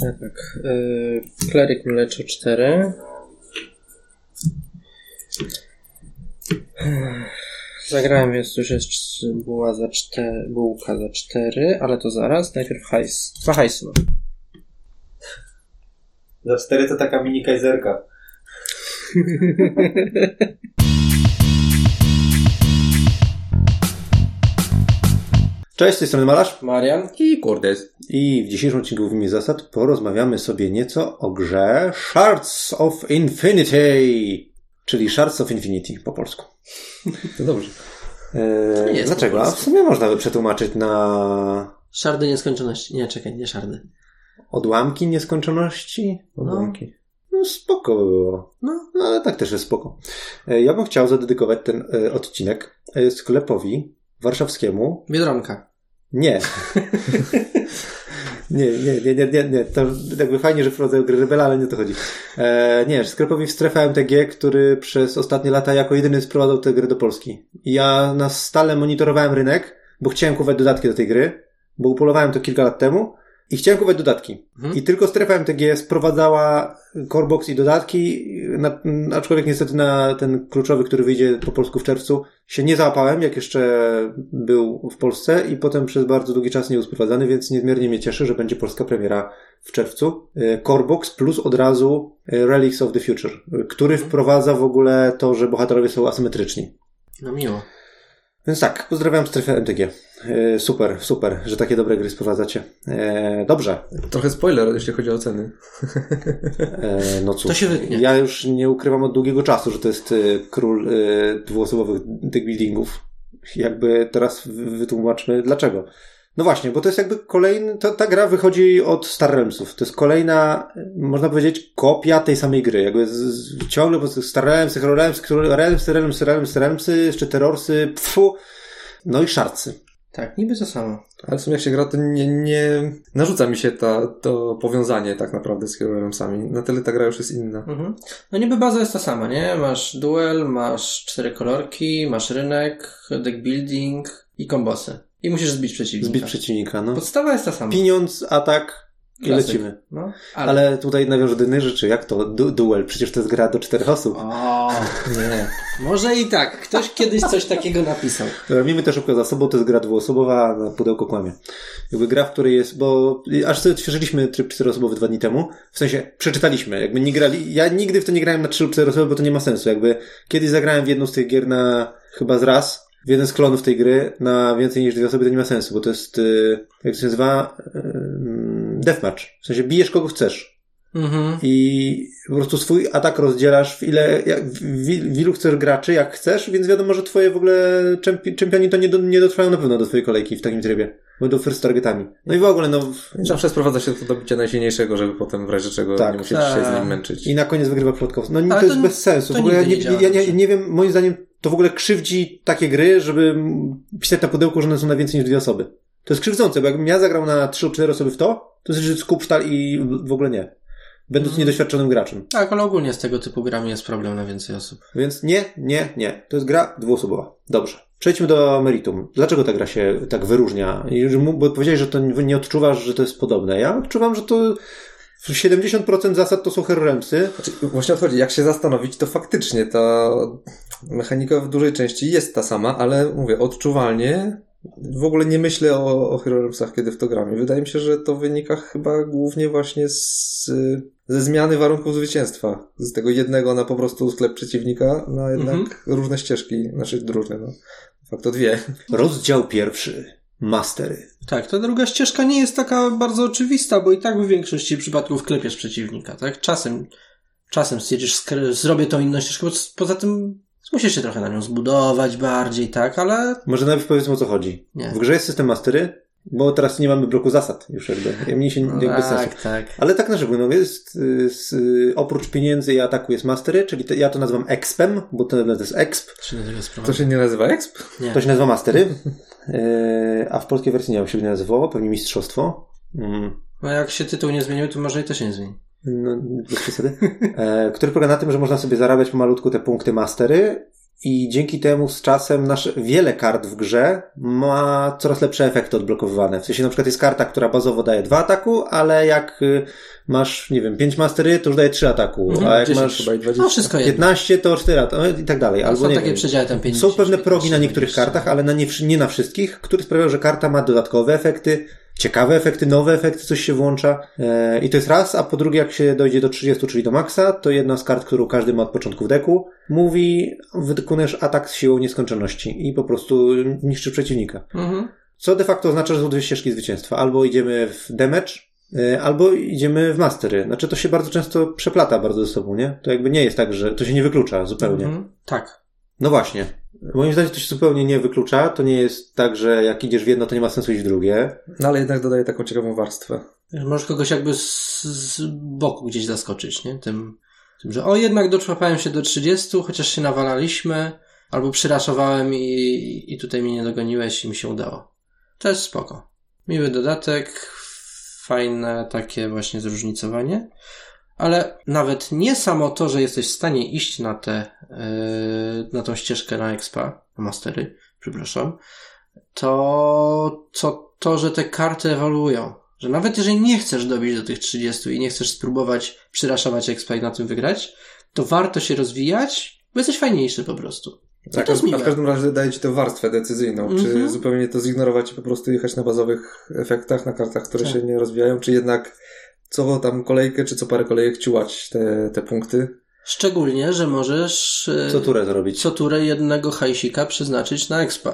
Tak. Yy, kleryk mleczo 4. Zagrałem, więc już jest buła za 4, bułka za 4, ale to zaraz. Najpierw hajs. Dwa hajsy mam. Za cztery to taka mini kajzerka. Cześć, z tej strony Malarz Marian? i Kordes. I w dzisiejszym odcinku Wimi Zasad porozmawiamy sobie nieco o grze Shards of Infinity, czyli Shards of Infinity po polsku. To dobrze. Eee, jest dlaczego? A w sumie można by przetłumaczyć na Szardy nieskończoności. Nie, czekaj, nie szardy. odłamki nieskończoności. Odłamki. No spoko by było. No, no ale tak też jest spoko. E, Ja bym chciał zadedykować ten e, odcinek e, sklepowi warszawskiemu. Biedronka. Nie. nie, nie, nie, nie, nie, nie. To jakby fajnie, że wprowadzają gry rebela, ale nie o to chodzi. E, nie, sklepowi w strefę MTG, który przez ostatnie lata jako jedyny sprowadzał tę grę do Polski. I ja na stale monitorowałem rynek, bo chciałem kupować dodatki do tej gry, bo upolowałem to kilka lat temu i chciałem kupować dodatki. Mhm. I tylko strefa MTG sprowadzała Corebox i dodatki, na, aczkolwiek niestety na ten kluczowy, który wyjdzie po polsku w czerwcu, się nie załapałem, jak jeszcze był w Polsce i potem przez bardzo długi czas nie był sprowadzany, więc niezmiernie mnie cieszy, że będzie polska premiera w czerwcu. E, Corebox plus od razu e, Relics of the Future, e, który wprowadza w ogóle to, że bohaterowie są asymetryczni. No miło. Więc tak, pozdrawiam strefę MTG. E, Super, super, że takie dobre gry sprowadzacie. E, Dobrze, Trochę spoiler, jeśli chodzi o ceny. E, no cóż, To się wytnie. ja już nie ukrywam od długiego czasu, że to jest król e, dwuosobowych deckbuildingów. Jakby teraz wy- wytłumaczmy dlaczego. No właśnie, bo to jest jakby kolejny, to, ta gra wychodzi od Star Realmsów. To jest kolejna, można powiedzieć, kopia tej samej gry. Jakby z, z, ciągle po Star Realmsy, Hero Realms, Król- Realmsy, Realmsy, Realmsy, Realmsy, jeszcze Terrorsy, pfu, no i Szarcy. Tak, niby to samo. Ale w sumie jak się gra, to nie, nie narzuca mi się ta, to powiązanie tak naprawdę z Hero Realmsami. Na tyle ta gra już jest inna. Mhm. No niby baza jest ta sama, nie? Masz duel, masz cztery kolorki, masz rynek, deck building i kombosy. I musisz zbić przeciwnika. Zbić przeciwnika, no. Podstawa jest ta sama. Pieniądz, atak i Klasyk. lecimy. No, ale... Ale tutaj nawiążę do innej rzeczy. Jak to? Du duel. Przecież to jest gra do czterech osób. O, nie. Może i tak. Ktoś kiedyś coś takiego napisał. Miejmy też szybko za sobą, to jest gra dwuosobowa, a na pudełko kłamie. Jakby gra, w której jest, bo aż sobie odświeżyliśmy tryb czteroosobowy dwa dni temu, w sensie przeczytaliśmy, jakby nie grali, ja nigdy w to nie grałem na trzy lub cztery osoby, bo to nie ma sensu, jakby kiedyś zagrałem w jedną z tych gier na chyba z raz, w jeden z klonów tej gry na więcej niż dwie osoby to nie ma sensu, bo to jest, y, jak to się nazywa, y, deathmatch, w sensie bijesz kogo chcesz. Mhm. I po prostu swój atak rozdzielasz w ile, jak, w, w ilu chcesz graczy, jak chcesz, więc wiadomo, że twoje w ogóle czempi, czempioni to nie, do, nie dotrwają na pewno do twojej kolejki w takim trybie. Będą first targetami. No i w ogóle, no. zawsze sprowadza się to do bicia najsilniejszego, żeby potem w razie czego Tak, nie musieć tak. się z nim męczyć. I na koniec wygrywa krótko. No nie, Ale to to jest bez sensu. W ogóle ja nie, nie działa ja, nie, nie wiem, moim zdaniem to w ogóle krzywdzi takie gry, żeby pisać na pudełku, że one są na więcej niż dwie osoby. To jest krzywdzące, bo jakbym ja zagrał na trzy lub cztery osoby w to, to jest skup sztal i w ogóle nie. Będąc Mhm. niedoświadczonym graczem. Tak, ale ogólnie z tego typu grami jest problem na więcej osób. Więc nie, nie, nie. To jest gra dwuosobowa. Dobrze. Przejdźmy do meritum. Dlaczego ta gra się tak wyróżnia? Bo powiedziałeś, że to nie nie odczuwasz, że to jest podobne. Ja odczuwam, że to 70% zasad to są Hero Realmsy. Znaczy, właśnie odchodzi, jak się zastanowić, to faktycznie ta mechanika w dużej części jest ta sama, ale mówię, odczuwalnie w ogóle nie myślę o, o Hero Realmsach, kiedy w to gram. Wydaje mi się, że to wynika chyba głównie właśnie z, ze zmiany warunków zwycięstwa. Z tego jednego na po prostu sklep przeciwnika, na jednak Mhm. różne ścieżki, znaczy różne, no. Fakt to dwie. Rozdział pierwszy. Mastery. Tak, ta druga ścieżka nie jest taka bardzo oczywista, bo i tak w większości przypadków klepiesz przeciwnika, tak? Czasem, czasem stwierdzisz, zrobię tą inną ścieżkę, poza tym musisz się trochę na nią zbudować bardziej, tak? Ale Może najpierw powiedzmy o co chodzi. Nie. W grze jest system Mastery, bo teraz nie mamy bloku zasad już jakby. Ja Mniej się jakby sensu. tak, tak. Ale tak na żywo, no jest, y, z, oprócz pieniędzy i ataku jest Mastery, czyli to, ja to nazywam Expem, bo to, to jest Exp. To się nazywa sprawa. To się nie nazywa exp? Nie. To się nazywa Mastery, y, a w polskiej wersji nie wiem, się nazywało, pewnie Mistrzostwo. Mm. No jak się tytuł nie zmienił, to może i to się nie zmieni. No, bez przesady. E, który polega na tym, że można sobie zarabiać pomalutku te punkty mastery i dzięki temu z czasem nasze, wiele kart w grze ma coraz lepsze efekty odblokowywane. W sensie na przykład jest karta, która bazowo daje dwa ataku, ale jak y, masz, nie wiem, pięć mastery, to już daje trzy ataku, Mhm, a jak 10 masz chyba i 20. No wszystko jedno. 15 to 4 ataku i tak dalej. Albo Są nie takie wiem. przedziały tam 50. Są pewne progi na 15, niektórych 20. kartach, ale na nie, nie na wszystkich, które sprawiają, że karta ma dodatkowe efekty, ciekawe efekty, nowe efekty, coś się włącza. E, I to jest raz, a po drugie, jak się dojdzie do 30, czyli do maksa, to jedna z kart, którą każdy ma od początku w deku, mówi, wykonujesz atak z siłą nieskończoności i po prostu niszczy przeciwnika. Mhm. Co de facto oznacza, że są dwie ścieżki zwycięstwa. Albo idziemy w damage, e, albo idziemy w mastery. Znaczy to się bardzo często przeplata bardzo ze sobą, nie? To jakby nie jest tak, że to się nie wyklucza zupełnie. Mhm. Tak. No właśnie. Moim zdaniem to się zupełnie nie wyklucza. To nie jest tak, że jak idziesz w jedno, to nie ma sensu iść w drugie. No ale jednak dodaje taką ciekawą warstwę. Możesz kogoś jakby z, z boku gdzieś zaskoczyć, nie? Tym, tym, że o, jednak doczłapałem się do 30, chociaż się nawalaliśmy, albo przyraszowałem i, i tutaj mnie nie dogoniłeś i mi się udało. To jest spoko. Miły dodatek, fajne takie właśnie zróżnicowanie, ale nawet nie samo to, że jesteś w stanie iść na yy, na tą ścieżkę na expa, na mastery, przepraszam, to co to, że te karty ewoluują. Że nawet jeżeli nie chcesz dobić do tych 30 i nie chcesz spróbować przyraszować expa i na tym wygrać, to warto się rozwijać, bo jesteś fajniejszy po prostu. Tak, to jest a miłe. w każdym razie daje ci tę warstwę decyzyjną. Czy Mhm. zupełnie to zignorować i po prostu jechać na bazowych efektach, na kartach, które Tak. się nie rozwijają, czy jednak co tam kolejkę, czy co parę kolejek ciułać te, te punkty. Szczególnie, że możesz e, Co turę zrobić? co turę jednego hajsika przeznaczyć na expa.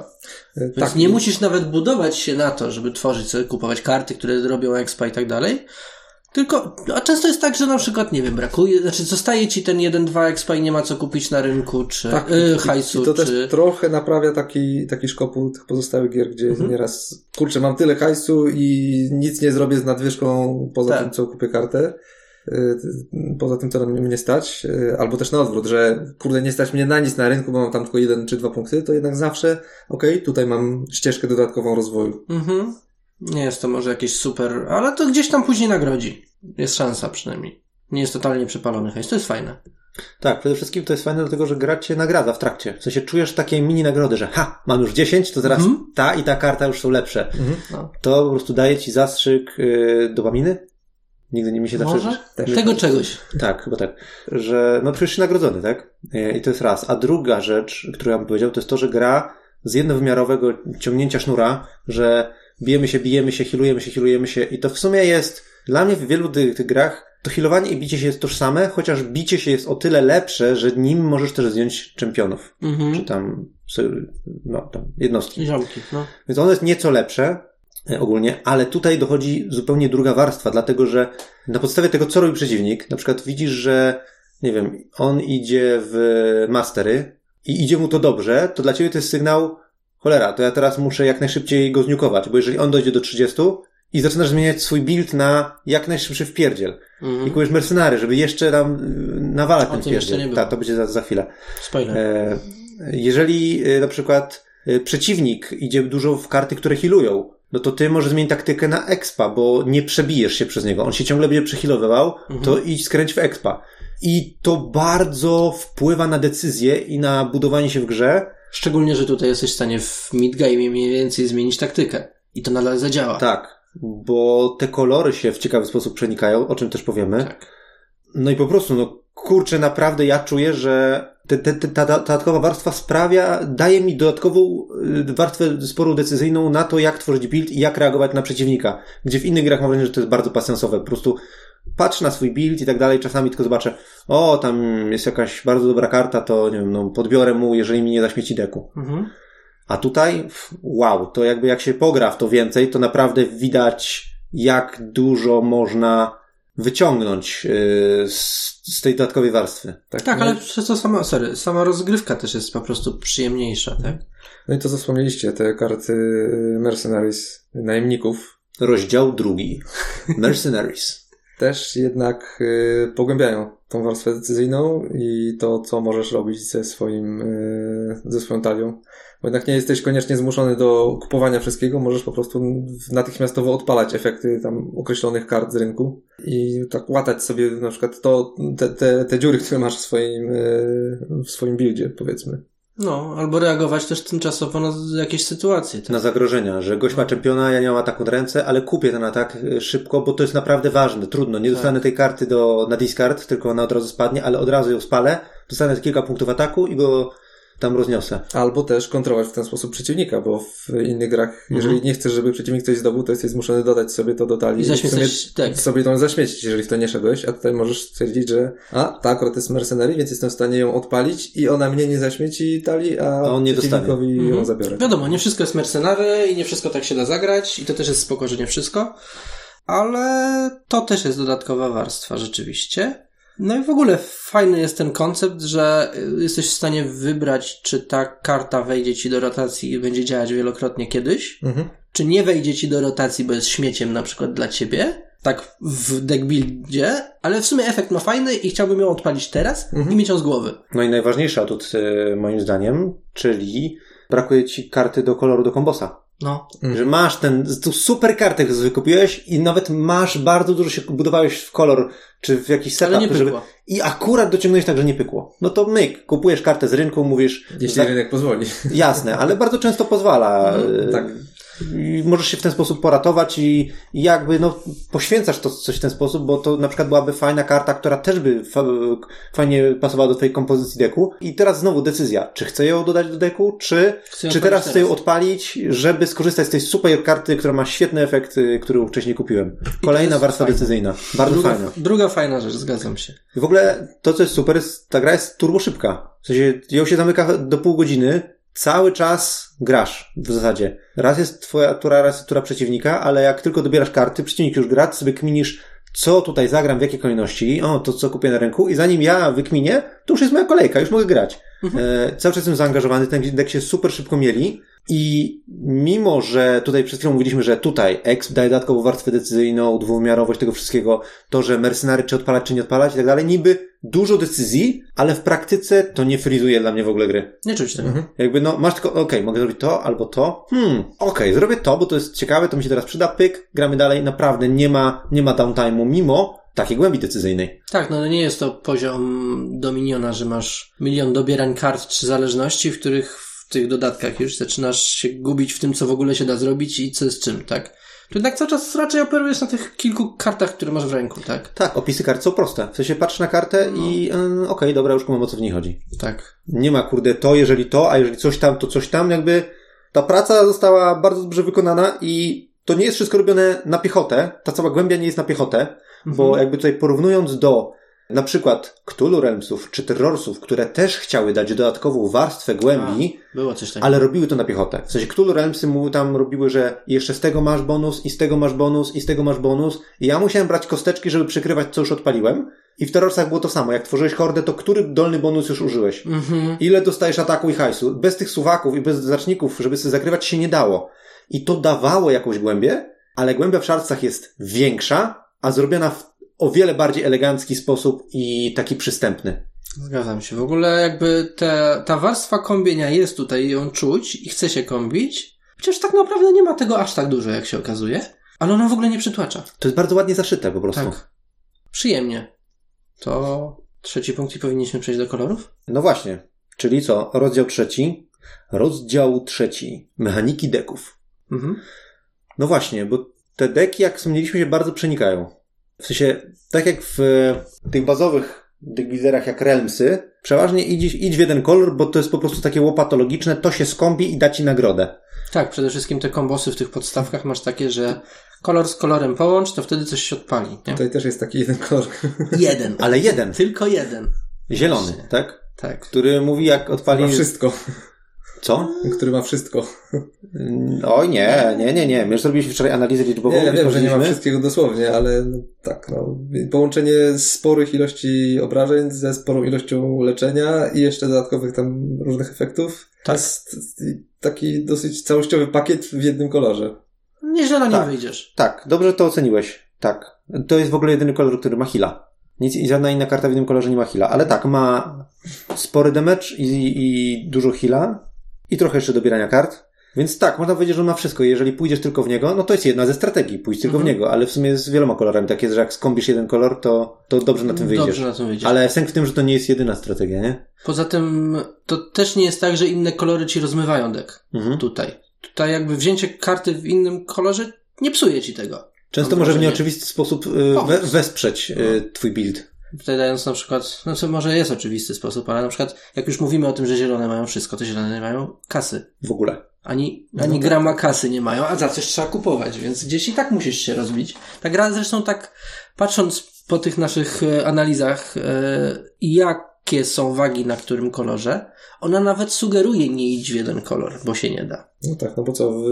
E, Więc Tak, nie musisz nawet budować się na to, żeby tworzyć sobie, kupować karty, które robią expa i tak dalej. Tylko, a często jest tak, że na przykład, nie wiem, brakuje, znaczy zostaje ci ten 1-2 expa i nie ma co kupić na rynku, czy Tak, y, hajsu, I to czy... też trochę naprawia taki, taki szkopu tych pozostałych gier, gdzie Mhm. nieraz, kurczę, mam tyle hajsu i nic nie zrobię z nadwyżką poza Tak. tym, co kupię kartę. Y, Poza tym, to na mnie stać. Y, Albo też na odwrót, że kurde, nie stać mnie na nic na rynku, bo mam tam tylko jeden czy dwa punkty, to jednak zawsze, okej, tutaj mam ścieżkę dodatkową rozwoju. Mhm. Nie jest to może jakieś super, ale to gdzieś tam później nagrodzi. Jest szansa przynajmniej. Nie jest totalnie przepalony hajs, to jest fajne. Tak, przede wszystkim to jest fajne dlatego, że gra cię nagradza w trakcie. W sensie czujesz takie mini nagrody, że ha, mam już 10, to teraz Mhm. ta i ta karta już są lepsze. No. To po prostu daje ci zastrzyk yy, dopaminy. Nigdy nie mi się zawsze... Może? Też. Tego czegoś. Tak, chyba tak. Że no przecież nagrodzony, tak? E, I to jest raz. A druga rzecz, którą ja bym powiedział, to jest to, że gra z jednowymiarowego ciągnięcia sznura, że bijemy się, bijemy się, healujemy się, healujemy się i to w sumie jest dla mnie w wielu tych, tych grach to healowanie i bicie się jest tożsame, chociaż bicie się jest o tyle lepsze, że nim możesz też zdjąć czempionów. Czy Mhm. tam, no, tam jednostki. Ziomki, no. Więc ono jest nieco lepsze ogólnie, ale tutaj dochodzi zupełnie druga warstwa, dlatego że na podstawie tego, co robi przeciwnik, na przykład widzisz, że nie wiem, on idzie w mastery i idzie mu to dobrze, to dla ciebie to jest sygnał cholera, to ja teraz muszę jak najszybciej go zniukować, bo jeżeli on dojdzie do 30 i zaczynasz zmieniać swój build na jak najszybszy wpierdziel i Mhm. kupujesz mercenary, żeby jeszcze tam y, nawalać ten wpierdziel. Tak, to będzie za, za chwilę. Spoiler. E, Jeżeli e, na przykład e, przeciwnik idzie dużo w karty, które healują, no to ty możesz zmienić taktykę na expa, bo nie przebijesz się przez niego. On się ciągle będzie przehealowywał, to idź skręć w expa. I to bardzo wpływa na decyzję i na budowanie się w grze. Szczególnie, że tutaj jesteś w stanie w midgame mniej więcej zmienić taktykę. I to nadal zadziała. Tak, bo te kolory się w ciekawy sposób przenikają, o czym też powiemy. Tak. No i po prostu, no kurczę, naprawdę ja czuję, że te, te, te, ta ta dodatkowa warstwa sprawia, daje mi dodatkową y, warstwę sporą decyzyjną na to, jak tworzyć build i jak reagować na przeciwnika. Gdzie w innych grach mam wrażenie, że to jest bardzo pasensowe. Po prostu patrz na swój build i tak dalej, czasami tylko zobaczę, o, tam jest jakaś bardzo dobra karta, to nie wiem, no podbiorę mu, jeżeli mi nie zaśmieci deku. Mhm. A tutaj, wow, to jakby jak się pogra w to więcej, to naprawdę widać, jak dużo można wyciągnąć yy, z, z tej dodatkowej warstwy. Tak, no, ale przez to sama, sorry, sama rozgrywka też jest po prostu przyjemniejsza, tak? No i to co wspomnieliście, te karty Mercenaries, najemników, Rozdział drugi. Mercenaries. też jednak y, pogłębiają tą warstwę decyzyjną i to, co możesz robić ze swoim, y, ze swoją talią. Bo jednak nie jesteś koniecznie zmuszony do kupowania wszystkiego, możesz po prostu natychmiastowo odpalać efekty tam określonych kart z rynku i tak łatać sobie na przykład to, te, te, te dziury, które masz w swoim, y, w swoim buildzie, powiedzmy. No, albo reagować też tymczasowo na jakieś sytuacje. Tak? na zagrożenia, że gość ma czempiona, ja nie mam ataku na ręce, ale kupię ten atak e, szybko, bo to jest naprawdę ważne. Trudno, nie dostanę tej karty do, na discard, tylko ona od razu spadnie, ale od razu ją spalę, dostanę kilka punktów ataku i go tam rozniosę. Albo też kontrolować w ten sposób przeciwnika, bo w innych grach, jeżeli nie chcesz, żeby przeciwnik coś zdobył, to jesteś zmuszony dodać sobie to do talii I zaśmiecać, tak. sobie tą zaśmiecić, jeżeli w to nie szedłeś, a tutaj możesz stwierdzić, że a, ta akurat jest mercenary, więc jestem w stanie ją odpalić i ona mnie nie zaśmieci talii, a, A on nie przeciwnikowi ją Mhm. zabiorę. Wiadomo, nie wszystko jest mercenary i nie wszystko tak się da zagrać i to też jest spoko, że nie wszystko, ale to też jest dodatkowa warstwa rzeczywiście. No i w ogóle fajny jest ten koncept, że y, jesteś w stanie wybrać, czy ta karta wejdzie ci do rotacji i będzie działać wielokrotnie kiedyś, Mhm. czy nie wejdzie ci do rotacji, bo jest śmieciem na przykład dla ciebie, tak w deckbuildzie, ale w sumie efekt ma fajny i chciałbym ją odpalić teraz i mieć ją z głowy. No i najważniejszy atut moim zdaniem, czyli brakuje ci karty do koloru do kombosa. No, Że masz ten, tu super kartę którą wykupiłeś i nawet masz bardzo dużo się budowałeś w kolor, czy w jakiś ale setup, nie żeby, pykło. i akurat dociągnąłeś tak, że nie pykło. No to myk, kupujesz kartę z rynku, mówisz, Jeśli za- rynek pozwoli. jasne, ale bardzo często pozwala. Mhm, e, tak. I możesz się w ten sposób poratować i, i jakby, no, poświęcasz to coś w ten sposób, bo to na przykład byłaby fajna karta, która też by fa- fajnie pasowała do twojej kompozycji deku. I teraz znowu decyzja, czy chcę ją dodać do deku, czy, Chcę czy teraz chcę ją odpalić, żeby skorzystać z tej super karty, która ma świetny efekt, y, który wcześniej kupiłem. Kolejna warstwa fajne. decyzyjna. Bardzo Druga, fajna. druga fajna rzecz, zgadzam się. I w ogóle to, co jest super, jest, ta gra jest turbo szybka. W sensie, ją się zamyka do pół godziny, cały czas grasz w zasadzie. Raz jest twoja tura, raz jest tura przeciwnika, ale jak tylko dobierasz karty, przeciwnik już gra, ty sobie kminisz, co tutaj zagram, w jakiej kolejności, o, to co kupię na rynku i zanim ja wykminię, to już jest moja kolejka, już mogę grać. E, cały czas jestem zaangażowany, ten deck się super szybko mieli i mimo, że tutaj przed chwilą mówiliśmy, że tutaj X daje dodatkową warstwę decyzyjną, dwuwymiarowość tego wszystkiego, to, że mercenary czy odpalać, czy nie odpalać i tak dalej, niby dużo decyzji, ale w praktyce to nie frizuje dla mnie w ogóle gry. Nie czuć tego. Jakby no, masz tylko, okej, mogę zrobić to albo to. Hmm, okej, zrobię to, bo to jest ciekawe, to mi się teraz przyda, pyk, gramy dalej, naprawdę nie ma, nie ma downtime'u mimo takiej głębi decyzyjnej. Tak, no nie jest to poziom Dominiona, że masz milion dobierań kart czy zależności, w których tych dodatkach już zaczynasz się gubić w tym, co w ogóle się da zrobić i co z czym, tak? Tu jednak cały czas raczej operujesz na tych kilku kartach, które masz w ręku, tak? Tak, opisy kart są proste. W sensie patrz na kartę i yy, okej, dobra, już kumam o co w niej chodzi. Tak. Nie ma kurde to, jeżeli to, a jeżeli coś tam, to coś tam, jakby ta praca została bardzo dobrze wykonana i to nie jest wszystko robione na piechotę. Ta cała głębia nie jest na piechotę, bo jakby tutaj porównując do na przykład Cthulhu Realmsów czy Terrorsów, które też chciały dać dodatkową warstwę głębi, Było coś takiego. ale robiły to na piechotę. W sensie Cthulhu Realmsy mu tam robiły, że jeszcze z tego masz bonus, i z tego masz bonus, i z tego masz bonus. I ja musiałem brać kosteczki, żeby przykrywać, co już odpaliłem. I w Terrorsach było to samo. Jak tworzyłeś hordę, to który dolny bonus już użyłeś? Mhm. Ile dostajesz ataku i hajsu? Bez tych suwaków i bez zaczników, żeby sobie zakrywać się nie dało. I to dawało jakąś głębię, ale głębia w szarcach jest większa, a zrobiona w o wiele bardziej elegancki sposób i taki przystępny. Zgadzam się. W ogóle jakby te, ta warstwa kombienia jest tutaj, ją czuć i chce się kombić. Chociaż tak naprawdę nie ma tego aż tak dużo, jak się okazuje. Ale ona w ogóle nie przytłacza. To jest bardzo ładnie zaszyte po prostu. Tak. Przyjemnie. To trzeci punkt i powinniśmy przejść do kolorów? No właśnie. Czyli co? Rozdział trzeci. Rozdział trzeci. Mechaniki deków. Mhm. No właśnie, bo te deki, jak wspomnieliśmy, się bardzo przenikają. W sensie, tak jak w tych bazowych deckbuilderach jak Realmsy, przeważnie idź, idź w jeden kolor, bo to jest po prostu takie łopatologiczne, to się skąpi i da ci nagrodę. Tak, przede wszystkim te kombosy w tych podstawkach masz takie, że kolor z kolorem połącz, to wtedy coś się odpali. Nie? Tutaj też jest taki jeden kolor. Jeden. Ale jeden, Tylko jeden. zielony, Właśnie. tak? Tak. Który mówi, jak odpali... Ma wszystko. Co? Który ma wszystko. Oj, nie, nie, nie, nie. My już zrobiliśmy wczoraj analizę liczbową. Nie, ja wiem, że nie ma wszystkiego dosłownie, ale no, tak, no. Połączenie sporych ilości obrażeń ze sporą ilością leczenia i jeszcze dodatkowych tam różnych efektów. To Tak. jest taki dosyć całościowy pakiet w jednym kolorze. Nieźle na nie Tak. wyjdziesz. Tak, dobrze to oceniłeś. Tak. To jest w ogóle jedyny kolor, który ma heala. Nic, i żadna inna karta w innym kolorze nie ma heala. Ale tak, ma spory damage i, i dużo heala. I trochę jeszcze dobierania kart. Więc tak, można powiedzieć, że on ma wszystko. Jeżeli pójdziesz tylko w niego, no to jest jedna ze strategii, pójść tylko Mhm. w niego, ale w sumie z wieloma kolorami. Tak jest, że jak skąpisz jeden kolor, to, to dobrze na tym wyjdziesz. Dobrze na tym wyjdziesz. Ale sęk w tym, że to nie jest jedyna strategia, nie? Poza tym to też nie jest tak, że inne kolory ci rozmywają dek Mhm. tutaj. Tutaj jakby wzięcie karty w innym kolorze nie psuje ci tego. Często może w nieoczywisty sposób y, we, wesprzeć y, twój build. Tutaj dając na przykład, no co może jest oczywisty sposób, ale na przykład jak już mówimy o tym, że zielone mają wszystko, to zielone nie mają kasy. W ogóle. Ani, ani tak. grama kasy nie mają, a za coś trzeba kupować, więc gdzieś i tak musisz się rozbić. Ta gra zresztą tak, patrząc po tych naszych e, analizach, e, jakie są wagi na którym kolorze, ona nawet sugeruje nie idź w jeden kolor, bo się nie da. No tak, no bo co, w,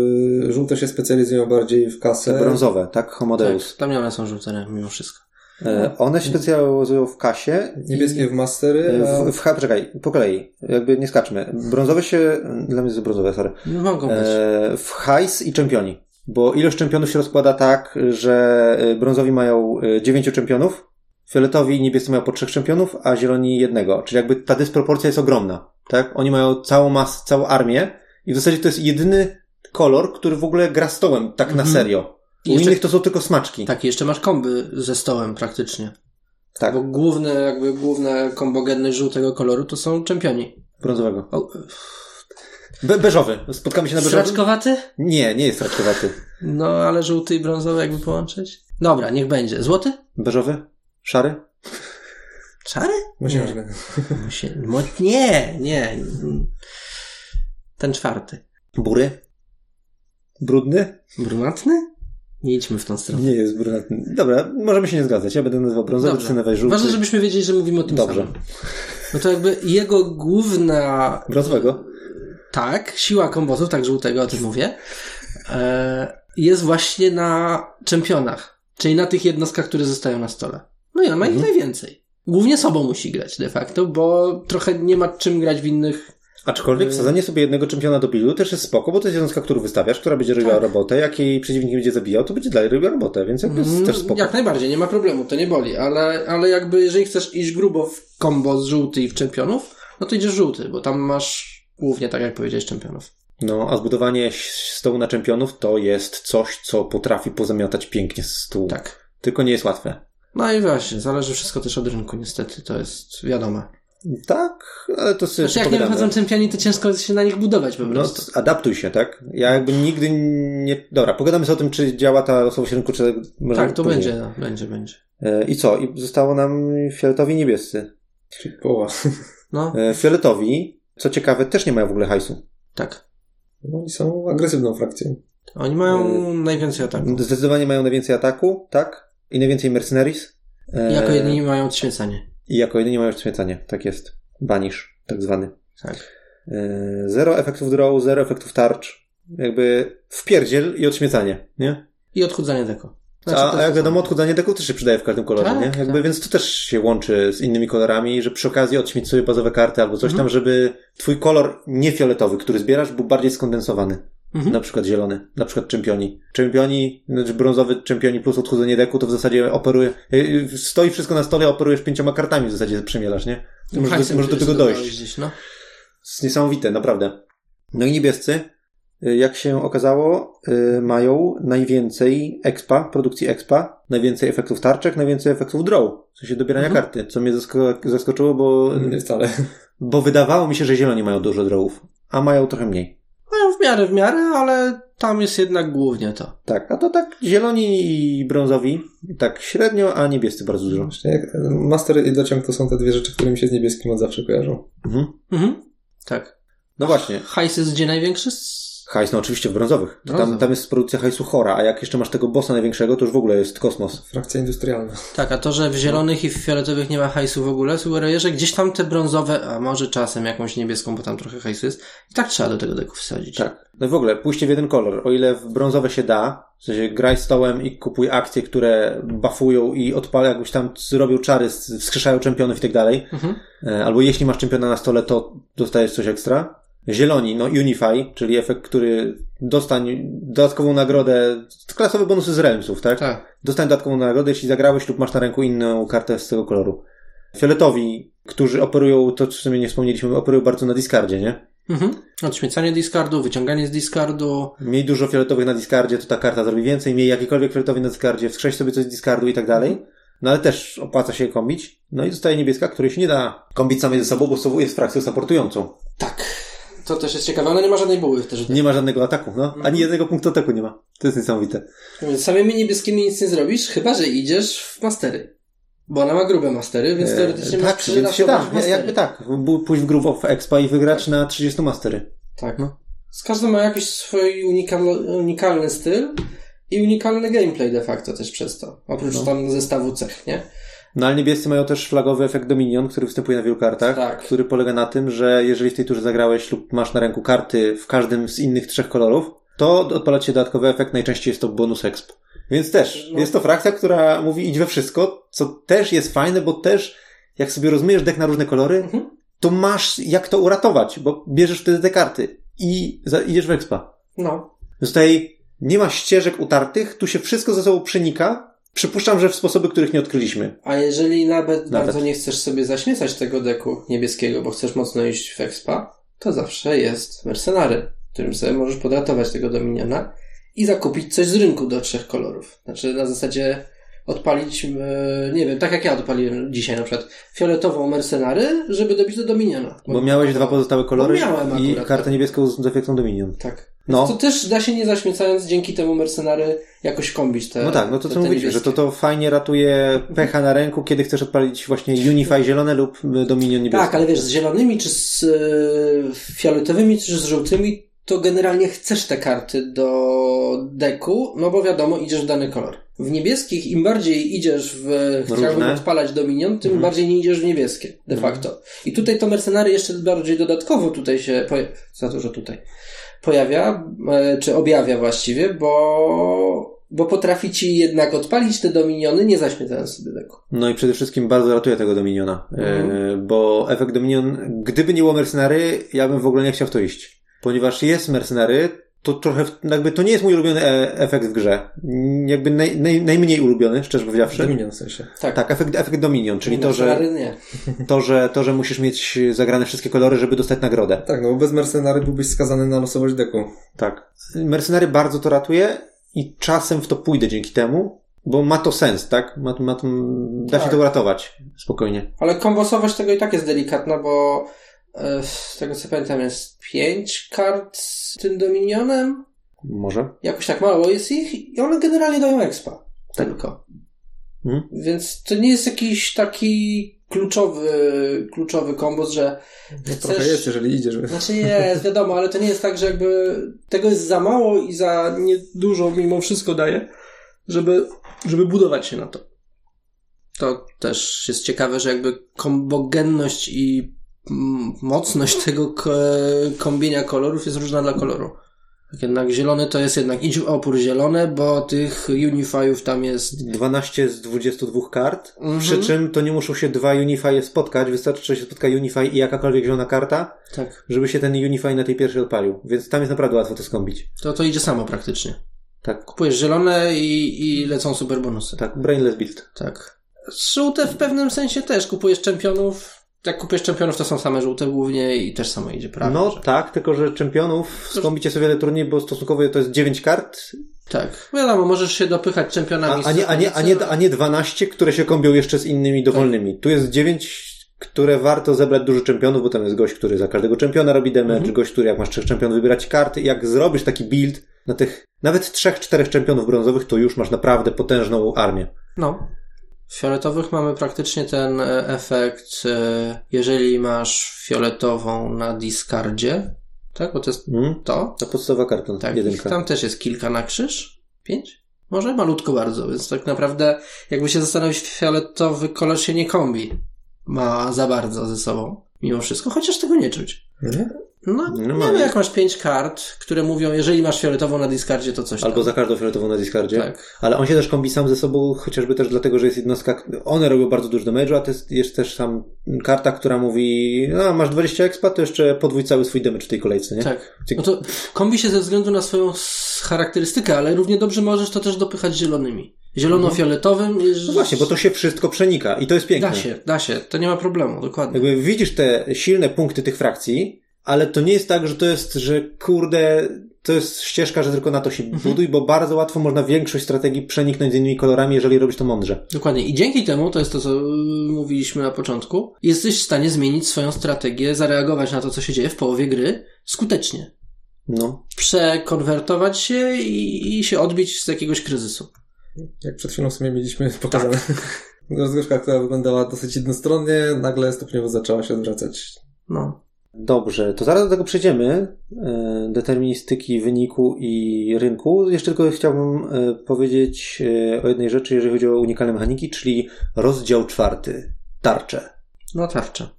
żółte się specjalizują bardziej w kasę. Brązowe, tak? Homodeus. Tak, tam one są żółte mimo wszystko. E, one się specjalizują w kasie. Niebieskie w mastery, a... w, w, ha- poczekaj, po kolei. Jakby nie skaczmy. Brązowe się, dla mnie jest brązowe, sorry. No, mogą być. E, w hajs i czempioni. Bo ilość czempionów się rozkłada tak, że e, brązowi mają dziewięciu czempionów, fioletowi i niebiescy mają po trzech czempionów, a zieloni jednego. Czyli jakby ta dysproporcja jest ogromna. Tak? Oni mają całą masę, całą armię i w zasadzie to jest jedyny kolor, który w ogóle gra stołem tak na Mhm. serio. U jeszcze- innych to są tylko smaczki. Tak, jeszcze masz komby ze stołem praktycznie. Tak, Bo główne, jakby główne kombogeny żółtego koloru to są czempioni. brązowego. O, Be beżowy. Spotkamy się na beżowym? Sraczkowaty? Nie, nie jest raczkowaty. No, ale żółty i brązowy jakby połączyć? Dobra, niech będzie. Złoty? Beżowy? Szary? Szary? Myślę, Nie. Musi- Nie, nie. Ten czwarty. Bury? Brudny? Brunatny? Nie idźmy w tą stronę. Nie jest brunatny. Dobra, możemy się nie zgadzać. Ja będę nazywał brązowy, ty nazywaj żółty. Ważne, żebyśmy wiedzieli, że mówimy o tym Dobrze. samym. No to jakby jego główna Brązowego? Tak, siła kombosów, tak żółtego o tym mówię, e, jest właśnie na czempionach, czyli na tych jednostkach, które zostają na stole. No i on ma ich najwięcej. Głównie sobą musi grać de facto, bo trochę nie ma czym grać w innych. Aczkolwiek wsadzenie sobie jednego czempiona do buildu też jest spoko, bo to jest jednostka, którą wystawiasz, która będzie robiła Tak. robotę. Jak jej przeciwnik będzie zabijał, to będzie dalej robiła robotę, więc jakby jest Mm, też spoko. Jak najbardziej, nie ma problemu, to nie boli, ale, ale jakby jeżeli chcesz iść grubo w kombo z żółty i w czempionów, no to idziesz żółty, bo tam masz głównie, tak jak powiedziałeś, czempionów. No, a zbudowanie stołu na czempionów to jest coś, co potrafi pozamiatać pięknie z stół. Tak. Tylko nie jest łatwe. No i właśnie, zależy wszystko też od rynku, niestety, to jest wiadome. Tak, ale to sobie Znaczy, jak nie wychodzą czempioni, to ciężko się na nich budować po No, prostu. to adaptuj się, tak? Ja jakby nigdy nie... Dobra, pogadamy sobie o tym, czy działa ta losowość rynku, czy może tak, to później. będzie, no, będzie, będzie. E, I co? I zostało nam fioletowi niebiescy. Czyli połowa. No, E, Fioletowi, co ciekawe, też nie mają w ogóle hajsu. tak. No, oni są agresywną frakcją. Oni mają E, najwięcej ataku. Zdecydowanie mają najwięcej ataku, tak? I najwięcej mercenaries. E, jako jedyni mają odświecanie. I jako jedyni mają odświecanie, tak jest. Banish, tak zwany. Tak. E, Zero efektów draw, zero efektów tarcz. Jakby wpierdziel i odśmiecanie, nie? I odchudzanie deko. Znaczy, a, a jak wiadomo, odchudzanie deku też się przydaje w każdym kolorze, Tak, nie? Jakby, tak. Więc to też się łączy z innymi kolorami, że przy okazji odśmieć sobie bazowe karty albo coś Mhm. tam, żeby twój kolor niefioletowy, który zbierasz, był bardziej skondensowany. Mhm. Na przykład zielony, na przykład czempioni. Czempioni, znaczy brązowy czempioni plus odchudzenie deku, to w zasadzie operuje, y, stoi wszystko na stole, operujesz pięcioma kartami w zasadzie przemielasz, nie? To może, do, może do tego dojść. Gdzieś, no. Jest niesamowite, naprawdę. No i niebiescy, y, jak się okazało, mają najwięcej expa, produkcji expa, najwięcej efektów tarczek, najwięcej efektów draw, w sensie dobierania Mhm. karty, co mnie zasko- zaskoczyło, bo, Nie wcale. bo wydawało mi się, że zieloni mają dużo drawów, a mają trochę mniej. W miarę, w miarę, ale tam jest jednak głównie to. Tak, a to tak zieloni i brązowi, tak średnio, a niebiescy bardzo dużo. Właśnie jak Master i dociąg to są te dwie rzeczy, które mi się z niebieskim od zawsze kojarzą. Mhm. Mhm. Tak. No właśnie, Hajs jest gdzie największy? Hajs, no oczywiście w brązowych. To Tam, Brązowy. tam jest produkcja hajsu chora, a jak jeszcze masz tego bossa największego, to już w ogóle jest kosmos. Frakcja industrialna. Tak, a to, że w zielonych i w fioletowych nie ma hajsu w ogóle, sugeruje, że gdzieś tam te brązowe, a może czasem jakąś niebieską, bo tam trochę hajsu jest, i tak trzeba do tego deku wsadzić. Tak. No i w ogóle, pójście w jeden kolor. O ile w brązowe się da, w sensie graj stołem i kupuj akcje, które buffują i odpala jakbyś tam zrobił czary, wskrzeszają czempionów i tak dalej. Mhm. E, Albo jeśli masz czempiona na stole, to dostajesz coś ekstra. Zieloni, no Unify, czyli efekt, który dostań dodatkową nagrodę, klasowe bonusy z realmsów, tak? Tak. Dostań dodatkową nagrodę, jeśli zagrałeś lub masz na ręku inną kartę z tego koloru. Fioletowi, którzy operują, to w sumie nie wspomnieliśmy, operują bardzo na discardzie, nie? Mhm. Odśmiecanie discardu, wyciąganie z discardu. Miej dużo fioletowych na discardzie, to ta karta zrobi więcej. Miej jakikolwiek fioletowy na discardzie, wskrześ sobie coś z discardu i tak dalej. No ale też opłaca się kombić. No i zostaje niebieska, której się nie da kombić samej ze sobą, bo jest frakcją supportującą. Tak. To też jest ciekawe, ona nie ma żadnej buły też. Nie ma żadnego ataku, no. Ani jednego punktu ataku nie ma. To jest niesamowite. Więc samymi niebieskimi nic nie zrobisz, chyba że idziesz w mastery. Bo ona ma grube mastery, więc teoretycznie E, masz tak, przyda więc się da. w. Jakby tak. Pójść w Groove of Expa i wygrać na 30 mastery. Tak. Z każdym ma jakiś swój unikal, unikalny styl i unikalny gameplay de facto też przez to. Oprócz No. tam zestawu cech, nie? No ale niebiescy mają też flagowy efekt Dominion, który występuje na wielu kartach, Tak. który polega na tym, że jeżeli w tej turze zagrałeś lub masz na ręku karty w każdym z innych trzech kolorów, to odpala się dodatkowy efekt, najczęściej jest to bonus exp. Więc też, No. jest to frakcja, która mówi idź we wszystko, co też jest fajne, bo też jak sobie rozmyjesz deck na różne kolory, Mhm. to masz jak to uratować, bo bierzesz wtedy te karty i za, idziesz w expa. No. Więc tutaj nie ma ścieżek utartych, tu się wszystko ze sobą przenika. Przypuszczam, że w sposoby, których nie odkryliśmy. A jeżeli nawet, Nawet. bardzo nie chcesz sobie zaśmiecać tego deku niebieskiego, bo chcesz mocno iść w expa, to zawsze jest mercenary, którym sobie możesz podratować tego dominiona i zakupić coś z rynku do trzech kolorów. Znaczy na zasadzie odpalić, e, nie wiem, tak jak ja odpaliłem dzisiaj na przykład, fioletową mercenary, żeby dobić do dominiona. Bo miałeś dwa pozostałe kolory Bo i kartę tak. niebieską z efektem Dominion. Tak. No. To też da się nie zaśmiecając dzięki temu mercenary jakoś kombić te No tak, no to co mówicie, że to, to fajnie ratuje pecha na ręku, kiedy chcesz odpalić właśnie Unify zielone lub Dominion niebieskie. Tak, ale wiesz, z zielonymi, czy z e, fioletowymi, czy z żółtymi, to generalnie chcesz te karty do deku, no bo wiadomo, idziesz w dany kolor. W niebieskich, im bardziej idziesz w, chciałbym odpalać Dominion, tym Mhm. bardziej nie idziesz w niebieskie, de facto. I tutaj to mercenary jeszcze bardziej dodatkowo tutaj się, poja- za dużo tutaj, pojawia, e, czy objawia właściwie, bo, bo potrafi ci jednak odpalić te Dominiony, nie zaśmiecając sobie deku. No i przede wszystkim bardzo ratuje tego Dominiona, Mhm. e, bo efekt Dominion, gdyby nie było Mercenary, ja bym w ogóle nie chciał w to iść. Ponieważ jest Mercenary, to trochę, jakby to nie jest mój ulubiony e, efekt w grze. Jakby naj, naj, najmniej ulubiony, szczerze powiedziawszy. Dominion w sensie. Tak. Tak, efekt, efekt Dominion, czyli to że, to, że, to, że musisz mieć zagrane wszystkie kolory, żeby dostać nagrodę. Tak, no bo bez mercenary byłbyś skazany na losowość deku. Tak. Mercenary bardzo to ratuje i czasem w to pójdę dzięki temu, bo ma to sens, tak? Ma, ma, da się Tak. to uratować spokojnie. Ale kombosowość tego i tak jest delikatna, bo z tego co pamiętam jest pięć kart z tym Dominionem. Może? Jakoś tak mało jest ich i one generalnie dają expa. Tylko. Mhm. Więc to nie jest jakiś taki kluczowy, kluczowy kombos, że chcesz... trochę jest, jeżeli idziesz. Znaczy jest, wiadomo, ale to nie jest tak, że jakby tego jest za mało i za niedużo mimo wszystko daje, żeby, żeby budować się na to. To też jest ciekawe, że jakby kombogenność i mocność tego kombienia kolorów jest różna dla koloru. Tak jednak zielony to jest jednak idź w opór zielone, bo tych unifyów tam jest 12 z 22 kart, Mhm. przy czym to nie muszą się dwa Unify spotkać, wystarczy, że się spotka Unify i jakakolwiek zielona karta, tak. żeby się ten Unify na tej pierwszej odpalił. Więc tam jest naprawdę łatwo to skąpić. To to idzie samo praktycznie. Tak, Kupujesz zielone i, i lecą super bonusy. tak, brainless build. Tak. Żółte w pewnym sensie też. Kupujesz czempionów. Jak kupujesz czempionów, to są same żółte głównie i też samo idzie prawie. No że... tak, tylko że czempionów skąpicie sobie wiele turniej, bo stosunkowo to jest 9 kart, Tak. Wiadomo, możesz się dopychać a, czempionami. a, nie, a, nie, a, nie, a nie 12, które się kombią jeszcze z innymi dowolnymi. Tu jest 9, które warto zebrać dużo czempionów, bo tam jest gość, który za każdego czempiona robi damage, Mhm. gość, który jak masz trzech czempionów wybierać karty jak zrobisz taki build na tych nawet trzech, czterech czempionów brązowych, to już masz naprawdę potężną armię. No. W fioletowych mamy praktycznie ten e, efekt, e, jeżeli masz fioletową na discardzie, tak? Bo to jest Mm? to. Ta podstawowa karta, Tak. Jedynka. tam też jest kilka na krzyż. Pięć? Może malutko bardzo, więc tak naprawdę jakby się zastanowić, fioletowy kolor się nie kombi. Ma za bardzo ze sobą. Mimo wszystko, chociaż tego nie czuć. Nie? No, No nie mamy. wiem, jak masz pięć kart, które mówią, jeżeli masz fioletową na discardzie, to coś Albo tam. za każdą fioletową na discardzie. Tak. Ale on się też kombi sam ze sobą, chociażby też dlatego, że jest jednostka, one robią bardzo dużo damage'u, a to jest, jest też sam karta, która mówi, no masz 20 expa, to jeszcze podwój cały swój damage w tej kolejce, nie? Tak. No to kombi się ze względu na swoją charakterystykę, ale równie dobrze możesz to też dopychać zielonymi. Zielono-fioletowym. No właśnie, bo to się wszystko przenika i to jest piękne. Da się, da się, to nie ma problemu, dokładnie. Jakby widzisz te silne punkty tych frakcji, ale to nie jest tak, że to jest, że kurde, to jest ścieżka, że tylko na to się Mhm. buduj, bo bardzo łatwo można większość strategii przeniknąć z innymi kolorami, jeżeli robisz to mądrze. Dokładnie. I dzięki temu, to jest to, co y, mówiliśmy na początku, jesteś w stanie zmienić swoją strategię, zareagować na to, co się dzieje w połowie gry skutecznie. No. przekonwertować Się i, i się odbić z jakiegoś kryzysu. Jak przed chwilą w sumie mieliśmy pokazane. Rozgrywka, która wyglądała dosyć jednostronnie, nagle stopniowo zaczęła się odwracać. No. Dobrze, to zaraz do tego przejdziemy. e, Deterministyki wyniku i rynku. Jeszcze tylko chciałbym e, powiedzieć e, o jednej rzeczy, jeżeli chodzi o unikalne mechaniki, czyli rozdział czwarty. Tarcze. No tarcza.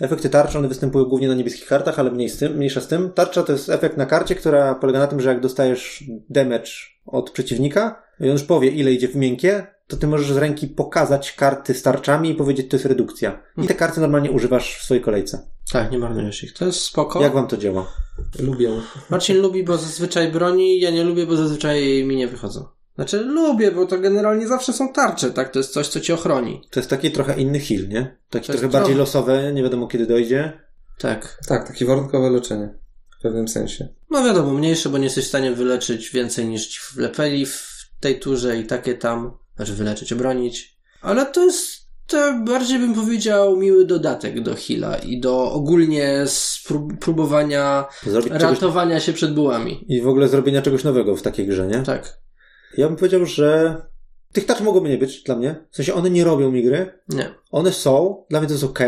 Efekty tarczy, one występują głównie na niebieskich kartach, ale mniej z tym, mniejsza z tym. Tarcza to jest efekt na karcie, która polega na tym, że jak dostajesz damage od przeciwnika i on już powie, ile idzie w miękkie, to ty możesz z ręki pokazać karty z tarczami i powiedzieć, to jest redukcja. I te karty normalnie używasz w swojej kolejce. Tak, nie marnujesz ich. To jest spoko. Jak wam to działa? Lubię. Marcin lubi, bo zazwyczaj broni, ja nie lubię, bo zazwyczaj mi nie wychodzą. Znaczy lubię, bo to generalnie zawsze są tarcze, tak? To jest coś, co ci ochroni. To jest taki trochę inny heal, nie? Taki trochę bardziej trochę- losowe, nie wiadomo kiedy dojdzie. Tak. Tak, takie warunkowe leczenie. W pewnym sensie. No wiadomo, mniejsze, bo nie jesteś w stanie wyleczyć więcej niż ci wlepeli w tej turze i takie tam. Znaczy wyleczyć, obronić. Ale to jest to bardziej bym powiedział miły dodatek do heala i do ogólnie sprób- próbowania Zrobić czegoś... ratowania się przed bułami. I w ogóle zrobienia czegoś nowego w takiej grze, nie? Tak. Ja bym powiedział, że tych tarcz mogłoby nie być dla mnie. W sensie one nie robią mi gry. Nie. One są, dla mnie to jest ok,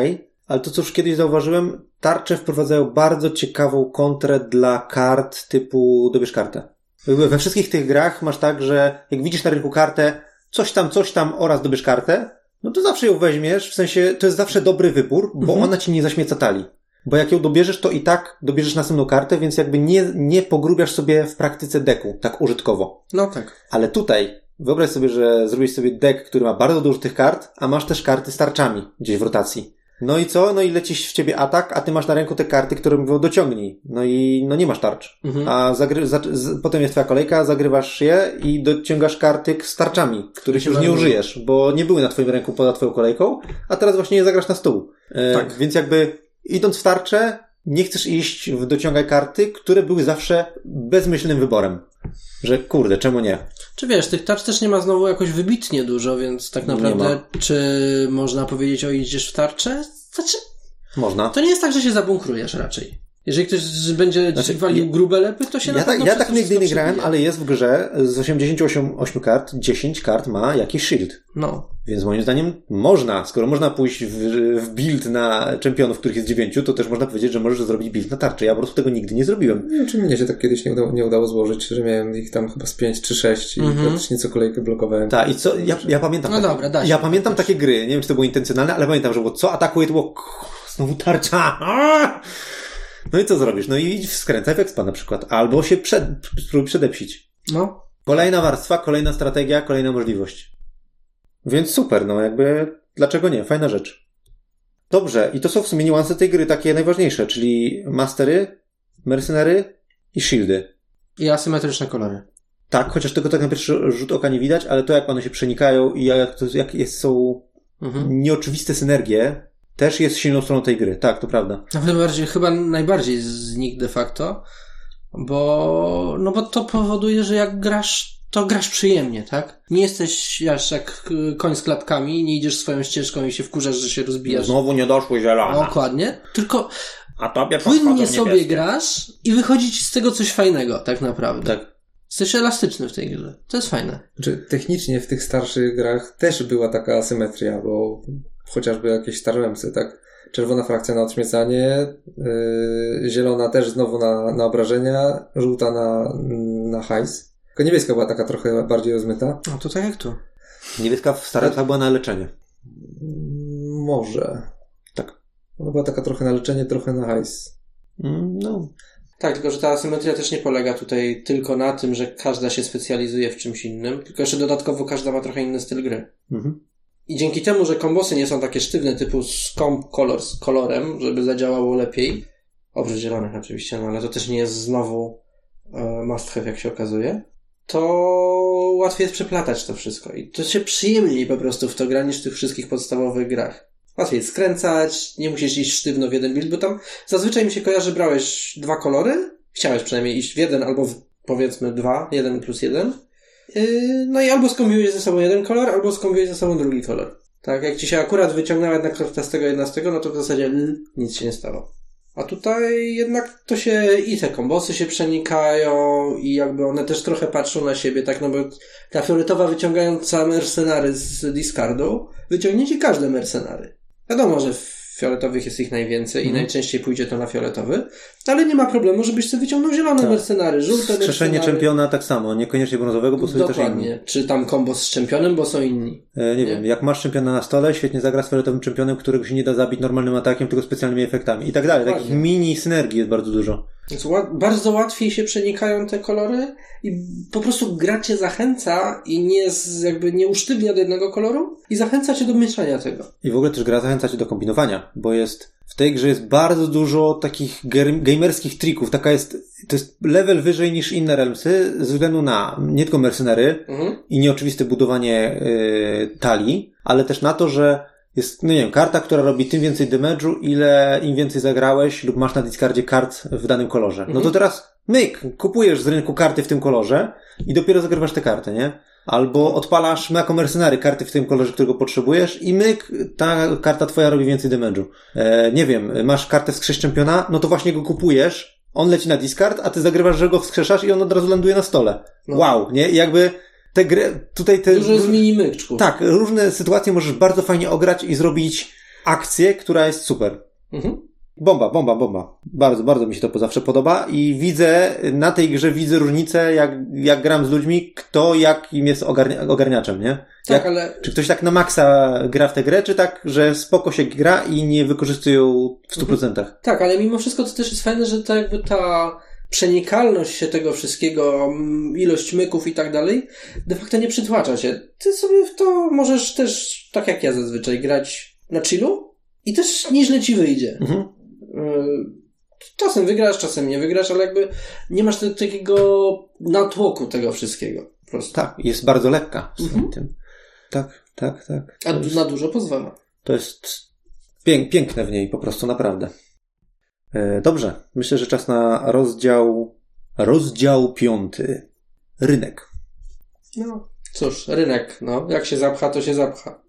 ale to co już kiedyś zauważyłem, tarcze wprowadzają bardzo ciekawą kontrę dla kart typu dobierz kartę. We wszystkich tych grach masz tak, że jak widzisz na rynku kartę, coś tam, coś tam oraz dobierz kartę, no to zawsze ją weźmiesz, w sensie to jest zawsze dobry wybór, bo Mhm. ona ci nie zaśmieca talii. Bo jak ją dobierzesz, to i tak dobierzesz następną kartę, więc jakby nie, nie pogrubiasz sobie w praktyce deku, tak użytkowo. No tak. Ale tutaj wyobraź sobie, że zrobisz sobie deck, który ma bardzo dużo tych kart, a masz też karty z tarczami gdzieś w rotacji. No i co? No i lecisz w ciebie atak, a ty masz na ręku te karty, które mówią dociągnij. No i no nie masz tarcz. Mhm. A zagry- za- z- potem jest twoja kolejka, zagrywasz je i dociągasz karty z tarczami, których już nie użyjesz, bo nie były na twoim ręku poza twoją kolejką, a teraz właśnie je zagrasz na stół. E, Tak. Więc jakby idąc w tarczę, nie chcesz iść w dociągaj karty, które były zawsze bezmyślnym wyborem. Że kurde, czemu nie? Czy wiesz, tych tarcz też nie ma znowu jakoś wybitnie dużo, więc tak naprawdę czy można powiedzieć o idziesz w tarczę? Znaczy, Można. to nie jest tak, że się zabunkrujesz raczej. Jeżeli ktoś będzie Znaczy, walił grube lepy, to się na Ja, tak, pewno ja tak nigdy nie grałem, ale jest w grze z 88 8 kart, 10 kart ma jakiś shield. No. Więc moim zdaniem można, skoro można pójść w, w build na czempionów, których jest 9, to też można powiedzieć, że możesz zrobić build na tarczę. Ja po prostu tego nigdy nie zrobiłem. Nie wiem, czy mnie się tak kiedyś nie udało, nie udało złożyć, że miałem ich tam chyba z 5 czy 6 i Mhm. praktycznie co kolejkę blokowałem. Tak, i co, ja, ja pamiętam No takie, dobra, da się. ja pamiętam takie gry, nie wiem, czy to było intencjonalne, ale pamiętam, że było co atakuje, to było znowu tarcza. Aaa! No i co zrobisz? No i skręcaj w expa na przykład. Albo się przed, spróbuj przedepsić. No. Kolejna warstwa, kolejna strategia, kolejna możliwość. Więc super, no jakby, dlaczego nie? Fajna rzecz. Dobrze, i to są w sumie niuanse tej gry takie najważniejsze, czyli mastery, mercenary i shieldy. I asymetryczne kolory. Tak, chociaż tego tak na pierwszy rzut oka nie widać, ale to jak one się przenikają i jak, to, jak jest, są Mhm. nieoczywiste synergie, też jest silną stroną tej gry. Tak, to prawda. Nawet bardziej, chyba najbardziej z nich de facto, bo, no bo to powoduje, że jak grasz, to grasz przyjemnie, tak? Nie jesteś aż jak koń z klapkami, nie idziesz swoją ścieżką i się wkurzasz, że się rozbijasz. Znowu nie doszły zielona. Dokładnie. Tylko A tobie płynnie sobie grasz i wychodzi ci z tego coś fajnego, tak naprawdę. Tak. Jesteś elastyczny w tej grze. To jest fajne. Znaczy, technicznie w tych starszych grach też była taka asymetria, bo chociażby jakieś Starwemsy, tak? Czerwona frakcja na odśmiecanie, yy, zielona też znowu na, na obrażenia, żółta na, na hajs. Tylko niebieska była taka trochę bardziej rozmyta. No to tak jak tu. Niebieska w starych była na leczenie. Może. Tak. Ona była taka trochę na leczenie, trochę na hajs. Mm, No, Tak, tylko że ta asymetria też nie polega tutaj tylko na tym, że każda się specjalizuje w czymś innym, tylko jeszcze dodatkowo każda ma trochę inny styl gry. mhm. I dzięki temu, że kombosy nie są takie sztywne typu scomp color z kolorem, żeby zadziałało lepiej, oprócz zielonych oczywiście, no ale to też nie jest znowu e, must have, jak się okazuje, to łatwiej jest przeplatać to wszystko. I to się przyjemniej po prostu w to gra niż w tych wszystkich podstawowych grach. Łatwiej jest skręcać, nie musisz iść sztywno w jeden build, bo tam zazwyczaj mi się kojarzy, brałeś dwa kolory, chciałeś przynajmniej iść w jeden albo w, powiedzmy dwa, jeden plus jeden. Yy, no i albo skombiłeś ze sobą jeden kolor, albo skombiłeś ze sobą drugi kolor. Tak, jak ci się akurat wyciągnęła jedna karta z tego jedna z tego, no to w zasadzie mm, nic się nie stało. A tutaj jednak to się i te kombosy się przenikają i jakby one też trochę patrzą na siebie, tak, no bo ta fioletowa wyciągająca mercenary z discardu wyciągnie ci każde mercenary. Wiadomo, że fioletowych jest ich najwięcej i Mhm. najczęściej pójdzie to na fioletowy, ale nie ma problemu, żebyś sobie wyciągnął zielone Tak. mercenary, żółte Skrzeszenie mercenary. czempiona tak samo, niekoniecznie brązowego, bo sobie też inni. Dokładnie. Czy tam kombos z czempionem, bo są inni. E, nie, Nie? wiem, jak masz czempiona na stole, świetnie zagra z fioletowym czempionem, którego się nie da zabić normalnym atakiem, tylko specjalnymi efektami i tak dalej. Takich Dokładnie. mini synergii jest bardzo dużo. Więc bardzo łatwiej się przenikają te kolory i po prostu gra cię zachęca i nie z, jakby nie usztywnia do jednego koloru i zachęca cię do mieszania tego. I w ogóle też gra zachęca cię do kombinowania, bo jest w tej grze jest bardzo dużo takich gamerskich trików. Taka jest, to jest level wyżej niż inne Realmsy ze względu na nie tylko mercenary Mhm. i nieoczywiste budowanie yy, talii, ale też na to, że jest, no nie wiem, karta, która robi tym więcej damage'u, ile im więcej zagrałeś lub masz na discardzie kart w danym kolorze. No to Mhm. teraz myk, kupujesz z rynku karty w tym kolorze i dopiero zagrywasz te karty, nie? Albo odpalasz jako mercenary karty w tym kolorze, którego potrzebujesz i myk, ta karta twoja robi więcej damage'u. E, nie wiem, masz kartę wskrzesz czempiona, no to właśnie go kupujesz, on leci na discard, a ty zagrywasz, że go wskrzeszasz i on od razu ląduje na stole. No. Wow, nie? I jakby te gry, tutaj te... Dużo jest mini myczków. Tak, różne sytuacje możesz bardzo fajnie ograć i zrobić akcję, która jest super. Mhm. Bomba, bomba, bomba. Bardzo, bardzo mi się to zawsze podoba i widzę, na tej grze widzę różnicę, jak, jak gram z ludźmi, kto jakim jest ogarnia, ogarniaczem, nie? Tak, Jak, ale Czy ktoś tak na maksa gra w tę grę, czy tak, że spoko się gra i nie wykorzystuje ją w 100%? tak, ale mimo wszystko to też jest fajne, że ta jakby ta przenikalność się tego wszystkiego, mm, ilość myków i tak dalej, de facto nie przytłacza cię. Ty sobie w to możesz też, tak jak ja zazwyczaj, grać na chillu i też nieźle ci wyjdzie. Mhm. Yy, Czasem wygrasz, czasem nie wygrasz, ale jakby nie masz takiego natłoku tego wszystkiego. Po prostu. Tak, jest bardzo lekka w Mhm. tym. Tak, tak, tak. A jest, na dużo pozwala. to jest pięk, piękne w niej po prostu, naprawdę. E, Dobrze, myślę, że czas na rozdział, rozdział piąty. Rynek. No. Cóż, rynek, no. Jak się zapcha, to się zapcha.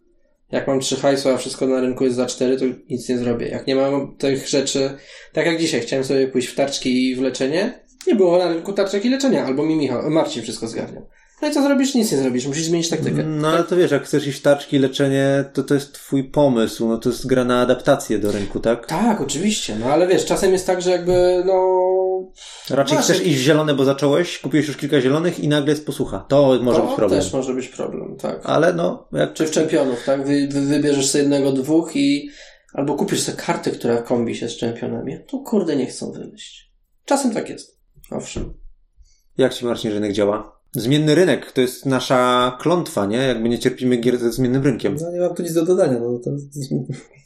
Jak mam trzy hajsu, a wszystko na rynku jest za cztery, to nic nie zrobię. Jak nie mam tych rzeczy, tak jak dzisiaj, chciałem sobie pójść w tarczki i w leczenie, nie było na rynku tarczek i leczenia, albo mi Michał, Marcin wszystko zgarniał. No i co zrobisz? Nic nie zrobisz, musisz zmienić taktykę. No ale to wiesz, jak chcesz iść w taczki, leczenie, to to jest twój pomysł, no to jest gra na adaptację do rynku, tak? Tak, oczywiście, no ale wiesz, czasem jest tak, że jakby, no... Raczej Właśnie. chcesz iść w zielone, bo zacząłeś, kupiłeś już kilka zielonych i nagle jest posłucha. To może to być problem. też może być problem, tak. Ale no, jak Czy w czempionów, tak? Wy, wy wybierzesz sobie jednego, dwóch i albo kupisz sobie kartę, która kombi się z czempionami. To kurde nie chcą wymyślić. Czasem tak jest. Owszem. Jak ci Marcin rynek działa? Zmienny rynek to jest nasza klątwa, nie? Jakby nie cierpimy gier ze zmiennym rynkiem. No nie mam tu nic do dodania, no to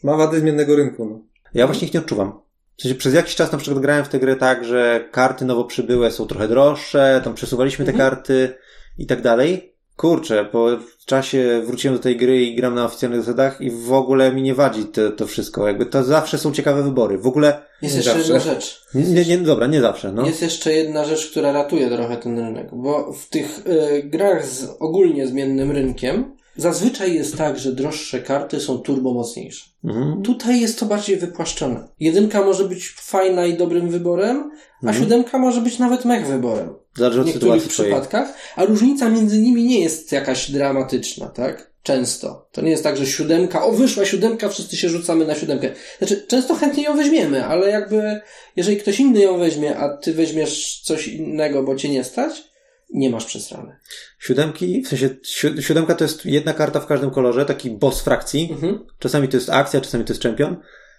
ma wady zmiennego rynku, no. Ja właśnie ich nie odczuwam. W sensie przez jakiś czas na przykład grałem w tę grę tak, że karty nowo przybyłe są trochę droższe, tam przesuwaliśmy te Mhm. karty i tak dalej. Kurczę, po czasie wróciłem do tej gry i gram na oficjalnych zasadach i w ogóle mi nie wadzi to, to wszystko. Jakby to zawsze są ciekawe wybory. W ogóle, Jest Nie jeszcze zawsze. jedna rzecz. nie, nie, dobra, nie zawsze, no. Jest jeszcze jedna rzecz, która ratuje trochę ten rynek, bo w tych y, grach z ogólnie zmiennym rynkiem zazwyczaj jest tak, że droższe karty są turbo mocniejsze. Mhm. Tutaj jest to bardziej wypłaszczone. Jedynka może być fajna i dobrym wyborem, a Mhm. siódemka może być nawet mech wyborem. Zależy w od niektórych sytuacji twojej. przypadkach, a różnica między nimi nie jest jakaś dramatyczna, tak? Często. To nie jest tak, że siódemka, o wyszła siódemka, wszyscy się rzucamy na siódemkę. Znaczy, często chętnie ją weźmiemy, ale jakby, jeżeli ktoś inny ją weźmie, a ty weźmiesz coś innego, bo cię nie stać, nie masz przesrany. Siódemki, w sensie si- siódemka to jest jedna karta w każdym kolorze, taki boss frakcji. Mhm. Czasami to jest akcja, czasami to jest czempion,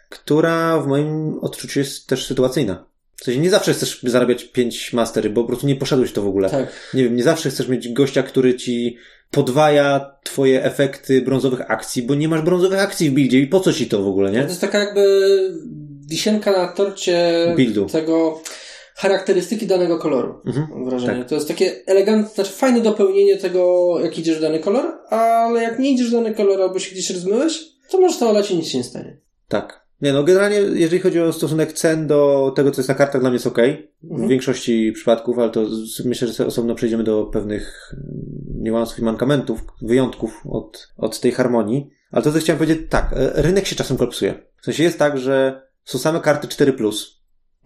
która w moim odczuciu jest też sytuacyjna. W sensie nie zawsze chcesz zarabiać pięć mastery, bo po prostu nie poszedłeś to w ogóle. Tak. Nie wiem, nie zawsze chcesz mieć gościa, który ci podwaja twoje efekty brązowych akcji, bo nie masz brązowych akcji w buildzie i po co ci to w ogóle, To nie? jest taka jakby wisienka na torcie Buildu. tego charakterystyki danego koloru. Mhm. Mam wrażenie. Tak. To jest takie elegantne, znaczy fajne dopełnienie tego, jak idziesz w dany kolor, ale jak nie idziesz w dany kolor albo się gdzieś rozmyłeś, To możesz to olać i nic się nie stanie. Tak. Nie no, generalnie jeżeli chodzi o stosunek cen do tego, co jest na kartach, dla mnie jest ok. W Mhm. większości przypadków, ale to myślę, że osobno przejdziemy do pewnych mm, niuansów i mankamentów, wyjątków od, od tej harmonii. Ale to, co chciałem powiedzieć, tak, e, rynek się czasem kolapsuje. W sensie jest tak, że są same karty 4+,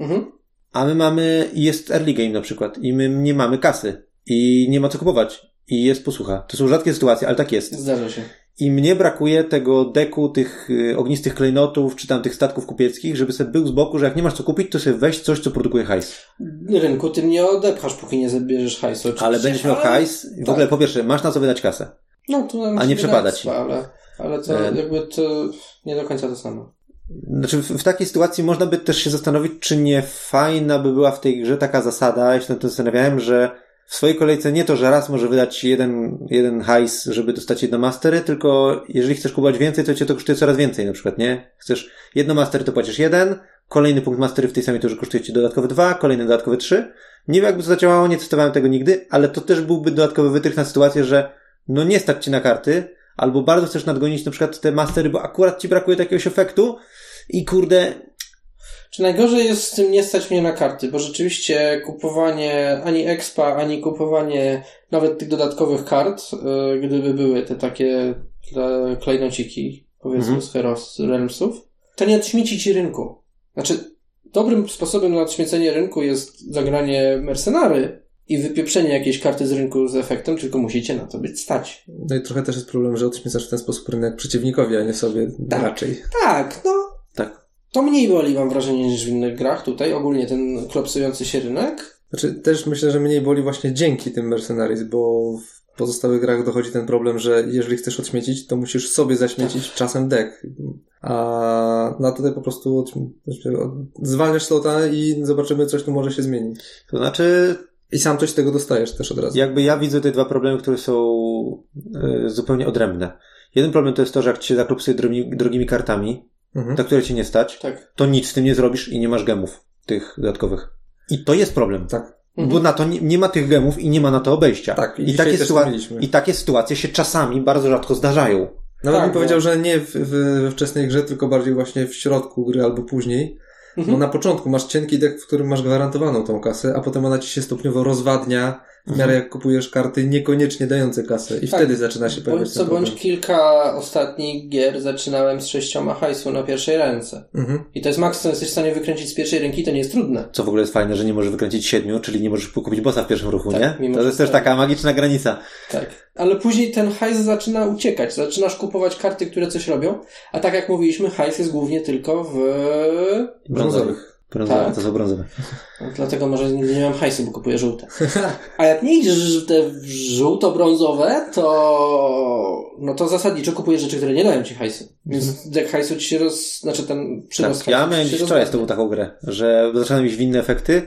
Mhm. A my mamy, i jest early game na przykład, i my nie mamy kasy, i nie ma co kupować, i jest posłucha. To są rzadkie sytuacje, ale tak jest. Zdarza się. I mnie brakuje tego deku, tych y, ognistych klejnotów, czy tam tych statków kupieckich, żeby sobie był z boku, że jak nie masz co kupić, to sobie weź coś, co produkuje hajs. Rynku tym nie odepchasz, póki nie zabierzesz hajsu. Ale oczywiście. będziesz miał Ale- hajs. W tak. ogóle po pierwsze, masz na co wydać kasę. No, to a nie przepada ci. Ale, ale to E. jakby to nie do końca to samo. Znaczy, w, takiej sytuacji można by też się zastanowić, czy nie fajna by była w tej grze taka zasada, ja się nad tym zastanawiałem, że w swojej kolejce nie to, że raz może wydać jeden, jeden hajs, żeby dostać jedno mastery, tylko jeżeli chcesz kupować więcej, to cię to kosztuje coraz więcej na przykład, nie? Chcesz jedno mastery, to płacisz jeden, kolejny punkt mastery w tej samej turze kosztuje ci dodatkowe dwa, kolejny dodatkowe trzy. Nie wiem, jakby to zadziałało, nie testowałem tego nigdy, ale to też byłby dodatkowy wytrych na sytuację, że no nie stać ci na karty, albo bardzo chcesz nadgonić na przykład te mastery, bo akurat ci brakuje jakiegoś efektu i kurde, Czy najgorzej jest z tym nie stać mnie na karty, bo rzeczywiście kupowanie ani expa, ani kupowanie nawet tych dodatkowych kart, y, gdyby były te takie kle- klejnociki, powiedzmy Mhm. z Heros, Realmsów, to nie odśmieci ci rynku. Znaczy, dobrym sposobem na odśmiecenie rynku jest zagranie mercenary i wypieprzenie jakiejś karty z rynku z efektem, tylko musicie na to być stać. No i trochę też jest problem, że odśmiecasz w ten sposób rynek przeciwnikowi, a nie sobie Tak. raczej. Tak, no. To mniej boli mam wrażenie niż w innych grach tutaj, ogólnie ten klopsujący się rynek. Znaczy też myślę, że mniej boli właśnie dzięki tym Mercenaries, bo w pozostałych grach dochodzi ten problem, że jeżeli chcesz odśmiecić, to musisz sobie zaśmiecić czasem deck. A na tutaj po prostu odśm- odśm- zwalniasz slota i zobaczymy, coś tu może się zmienić. To znaczy, I sam coś z tego dostajesz też od razu. jakby ja widzę te dwa problemy, które są e, zupełnie odrębne. Jeden problem to jest to, że jak ci się zaklopsuje drogimi, drogimi kartami, Mhm. na które ci nie stać, Tak. to nic z tym nie zrobisz i nie masz gemów tych dodatkowych. I to jest problem. Tak. Bo na to nie, nie ma tych gemów i nie ma na to obejścia. Tak, i I, takie, też sytua- to mieliśmy. I takie sytuacje się czasami bardzo rzadko zdarzają. Nawet Tak, bym powiedział, bo- że nie w, w, we wczesnej grze, tylko bardziej właśnie w środku gry albo później. Mhm. Bo na początku masz cienki deck, w którym masz gwarantowaną tą kasę, a potem ona ci się stopniowo rozwadnia, w miarę jak kupujesz karty niekoniecznie dające kasę. I Tak. wtedy zaczyna się Bądź pojawiać co ten problem. bądź kilka ostatnich gier zaczynałem z sześcioma hajsu na pierwszej ręce. Mhm. I to jest maks, co jesteś w stanie wykręcić z pierwszej ręki, to nie jest trudne. Co w ogóle jest fajne, że nie możesz wykręcić siedmiu, czyli nie możesz kupić bossa w pierwszym ruchu, Tak, nie? mimo To jest też tak. taka magiczna granica. Tak. Ale później ten hajs zaczyna uciekać. Zaczynasz kupować karty, które coś robią. A tak jak mówiliśmy, hajs jest głównie tylko w... Brązowych. Brązowe, Tak. to są brązowe. No, Dlatego może nigdy nie mam hajsu, bo kupuję żółte. A jak nie idziesz w te żółto-brązowe, to no to zasadniczo kupujesz rzeczy, które nie dają ci hajsu. Więc deck hajsu ci się roz... Znaczy ten przyrost Tak, ja miałem wczoraj z tobą taką grę, że zaczynałem mieć winne efekty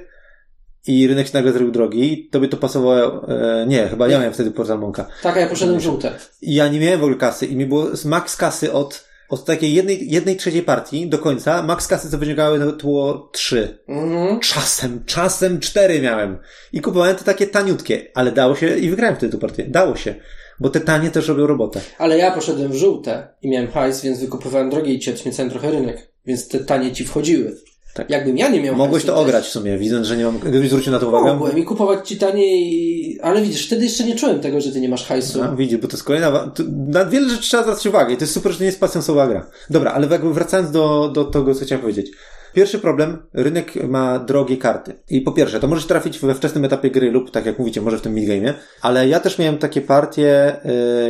i rynek się nagle zrobił drogi i to by to pasowało, e, nie, chyba ja miałem wtedy Portal Monka. Tak, a ja poszedłem żółte. I ja nie miałem w ogóle kasy i mi było max kasy od, od takiej jednej, jednej trzeciej partii do końca, max kasy co wyciągały to było trzy. Mhm. Czasem, czasem cztery miałem. I kupowałem te takie taniutkie, ale dało się i wygrałem wtedy tę partię. Dało się. Bo te tanie też robią robotę. Ale ja poszedłem w żółte i miałem hajs, więc wykupywałem drogie i ci odśmiecałem trochę rynek. Więc te tanie ci wchodziły. Tak. Jakbym ja nie miał Mogłeś to ograć w sumie, widząc, że nie mam, gdybyś zwrócił na to uwagę. Mogłem i kupować ci taniej, ale widzisz, wtedy jeszcze nie czułem tego, że ty nie masz hajsu. A, widzisz, bo to jest kolejna. Na wiele rzeczy trzeba zwracać uwagę i to jest super, że to nie jest pasjansowa gra. Dobra, ale jakby wracając do, do tego, co chciałem powiedzieć. Pierwszy problem, rynek ma drogie karty. I po pierwsze, to możesz trafić we wczesnym etapie gry lub, tak jak mówicie, może w tym midgame'ie, ale ja też miałem takie partie,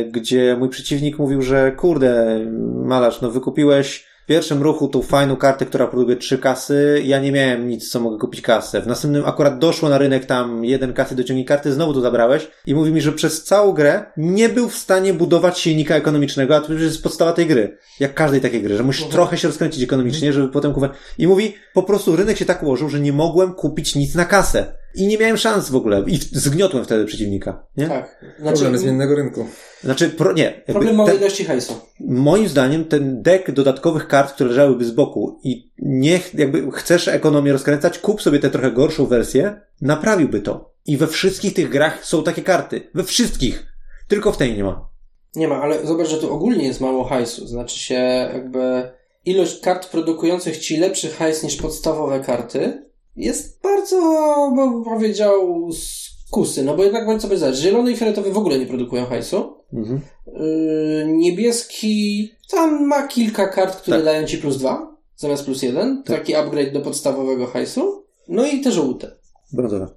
y, gdzie mój przeciwnik mówił, że kurde, malarz, no wykupiłeś pierwszym ruchu tą fajną kartę, która produkuje trzy kasy, ja nie miałem nic, co mogę kupić kasę. W następnym akurat doszło na rynek tam jeden kasy dociągnij karty, znowu to zabrałeś i mówi mi, że przez całą grę nie był w stanie budować silnika ekonomicznego, a to jest podstawa tej gry. Jak każdej takiej gry, że musisz Mhm. trochę się rozkręcić ekonomicznie, żeby potem kupować. I mówi, po prostu rynek się tak ułożył, że nie mogłem kupić nic na kasę. I nie miałem szans w ogóle. I zgniotłem wtedy przeciwnika. Nie? Tak. Problem Znaczy, zmiennego rynku. Znaczy, pro, nie. problem małej ilości hajsu. Moim zdaniem ten deck dodatkowych kart, które leżałyby z boku i niech jakby chcesz ekonomię rozkręcać, kup sobie tę trochę gorszą wersję, naprawiłby to. I we wszystkich tych grach są takie karty. We wszystkich. Tylko w tej nie ma. Nie ma, ale zobacz, że tu ogólnie jest mało hajsu. Znaczy się jakby ilość kart produkujących ci lepszy hajs niż podstawowe karty jest bardzo, bym powiedział, skusy. No bo jednak bądź sobie zdać, zielony i fioletowy w ogóle nie produkują hajsu. Mhm. Yy, niebieski tam ma kilka kart, które Tak. dają ci plus dwa zamiast plus jeden. Taki upgrade do podstawowego hajsu. No i te żółte. Brązowe.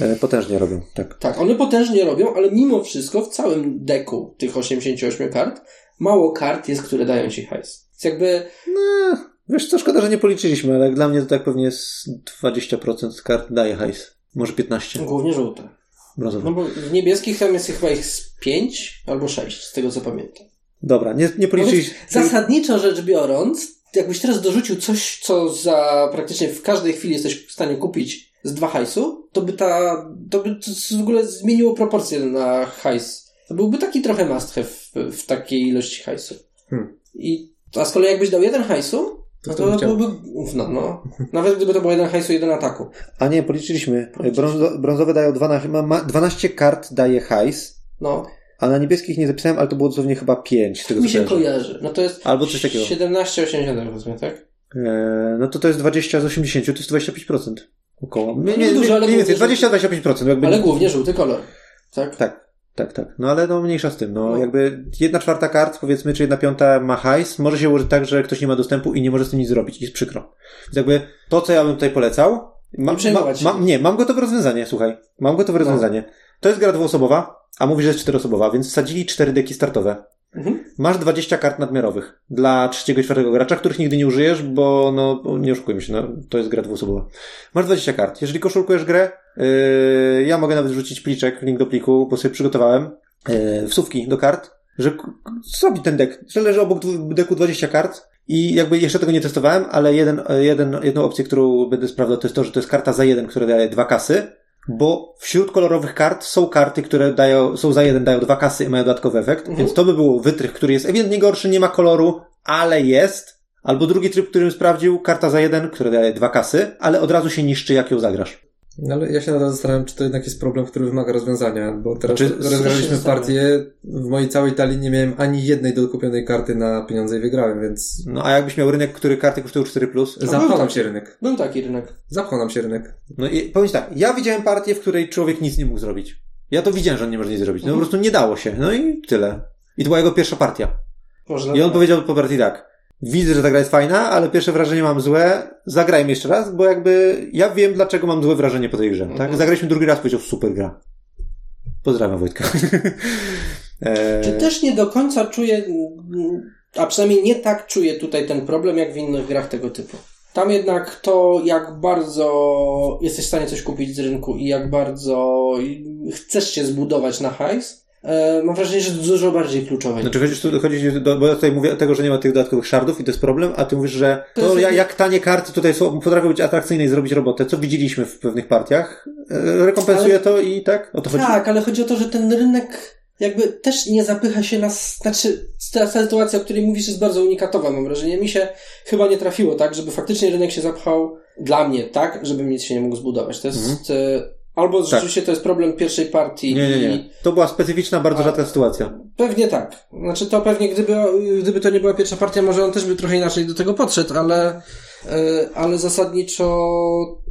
E, potężnie robią, tak. Tak, one potężnie robią, ale mimo wszystko w całym deku tych 88 kart mało kart jest, które dają ci hajs. Więc jakby No, wiesz co, szkoda, że nie policzyliśmy, ale jak dla mnie to tak pewnie jest 20% kart daje hajs. Może 15. głównie żółte. Brązowe. No bo w niebieskich tam jest chyba ich z 5 albo 6, z tego co pamiętam. Dobra, nie, nie policzyliśmy. Zasadniczo rzecz biorąc, jakbyś teraz dorzucił coś, co za praktycznie w każdej chwili jesteś w stanie kupić z dwa hajsu, to by ta, to by to w ogóle zmieniło proporcje na hajs. To byłby taki trochę must have w, w takiej ilości hajsu. Hmm. I, a z kolei jakbyś dał jeden hajsu, To no to, chciał? byłby, no, no. Nawet gdyby to był jeden hajsu, jeden ataku. A nie, policzyliśmy. Brązo, brązowe dają 12, ma, ma 12 kart daje hajs, No, a na niebieskich nie zapisałem, ale to było dosłownie chyba 5 z tego mi się kojarzę. kojarzy. No to jest Albo coś takiego. 17,80 powiedzmy, tak? E, no to to jest 20 z 80, to jest 25%. Około. Nie, nie nie, dużo, nie, ale mniej więcej, głównie 20-25%. Jakby... Ale głównie żółty kolor. Tak? Tak, tak, tak. No ale no mniejsza z tym. No, No. jakby jedna czwarta kart, powiedzmy, czy jedna piąta ma hajs, może się ułożyć tak, że ktoś nie ma dostępu i nie może z tym nic zrobić. Jest przykro. Więc jakby to, co ja bym tutaj polecał. Nie przejmować się. mam, nie, mam gotowe rozwiązanie, słuchaj. Mam gotowe No. rozwiązanie. To jest gra dwuosobowa, a mówi, że jest czteroosobowa, więc wsadzili cztery deki startowe. Mhm. Masz 20 kart nadmiarowych dla trzeciego i czwartego gracza, których nigdy nie użyjesz, bo no, nie oszukujmy się, no, to jest gra dwuosobowa. Masz 20 kart. Jeżeli koszulkujesz grę, yy, ja mogę nawet wrzucić pliczek, link do pliku, bo sobie przygotowałem, yy, wsówki do kart, że zrobi ten dek, że leży obok deku 20 kart i jakby jeszcze tego nie testowałem, ale jeden, jeden, jedną opcję, którą będę sprawdzał, to jest to, że to jest karta za jeden, która daje dwa kasy, bo wśród kolorowych kart są karty, które dają, są za jeden, dają dwa kasy i mają dodatkowy efekt, Mhm. więc to by był wytrych, który jest ewidentnie gorszy, nie ma koloru, ale jest. Albo drugi tryb, którym sprawdził, karta za jeden, która daje dwa kasy, ale od razu się niszczy, jak ją zagrasz. No ale ja się nadal zastanawiam, czy to jednak jest problem, który wymaga rozwiązania, bo teraz Znaczy, rozgraliśmy partię, w mojej całej talii nie miałem ani jednej dokupionej karty na pieniądze i wygrałem, więc No a jakbyś miał rynek, który karty kosztują 4+, plus, zapchał był nam się rynek. Był taki rynek. Zapchał nam się rynek. no i powiem ci tak, ja widziałem partię, w której człowiek nic nie mógł zrobić. Ja to widziałem, że on nie może nic zrobić. No po Mhm. prostu nie dało się. No i tyle. I to była jego pierwsza partia. Można I on powiedział po partii tak. Widzę, że ta gra jest fajna, ale pierwsze wrażenie mam złe. Zagrajmy jeszcze raz, bo jakby ja wiem, dlaczego mam złe wrażenie po tej grze. Tak? Mhm. Zagraliśmy drugi raz, powiedział super gra. Pozdrawiam Wojtka. Czy też nie do końca czuję, a przynajmniej nie tak czuję tutaj ten problem, jak w innych grach tego typu. Tam jednak to, jak bardzo jesteś w stanie coś kupić z rynku i jak bardzo chcesz się zbudować na hajs, e, mam wrażenie, że dużo bardziej kluczowe. Znaczy chodzi, tu, chodzi do, bo ja tutaj mówię tego, że nie ma tych dodatkowych szardów i to jest problem, a ty mówisz, że To to, jak, jak tanie karty tutaj są, potrafią być atrakcyjne i zrobić robotę, co widzieliśmy w pewnych partiach, e, rekompensuje to i tak? O to chodzi? Tak, ale chodzi o to, że ten rynek jakby też nie zapycha się na... Znaczy, ta sytuacja, o której mówisz, jest bardzo unikatowa, mam wrażenie. Mi się chyba nie trafiło tak, żeby faktycznie rynek się zapchał dla mnie, tak, żebym nic się nie mógł zbudować. To jest... E, albo rzeczywiście to jest problem pierwszej partii. Nie, nie, nie. To była specyficzna, bardzo rzadka sytuacja. Pewnie tak. Znaczy to pewnie gdyby, gdyby to nie była pierwsza partia, może on też by trochę inaczej do tego podszedł, ale, e, ale zasadniczo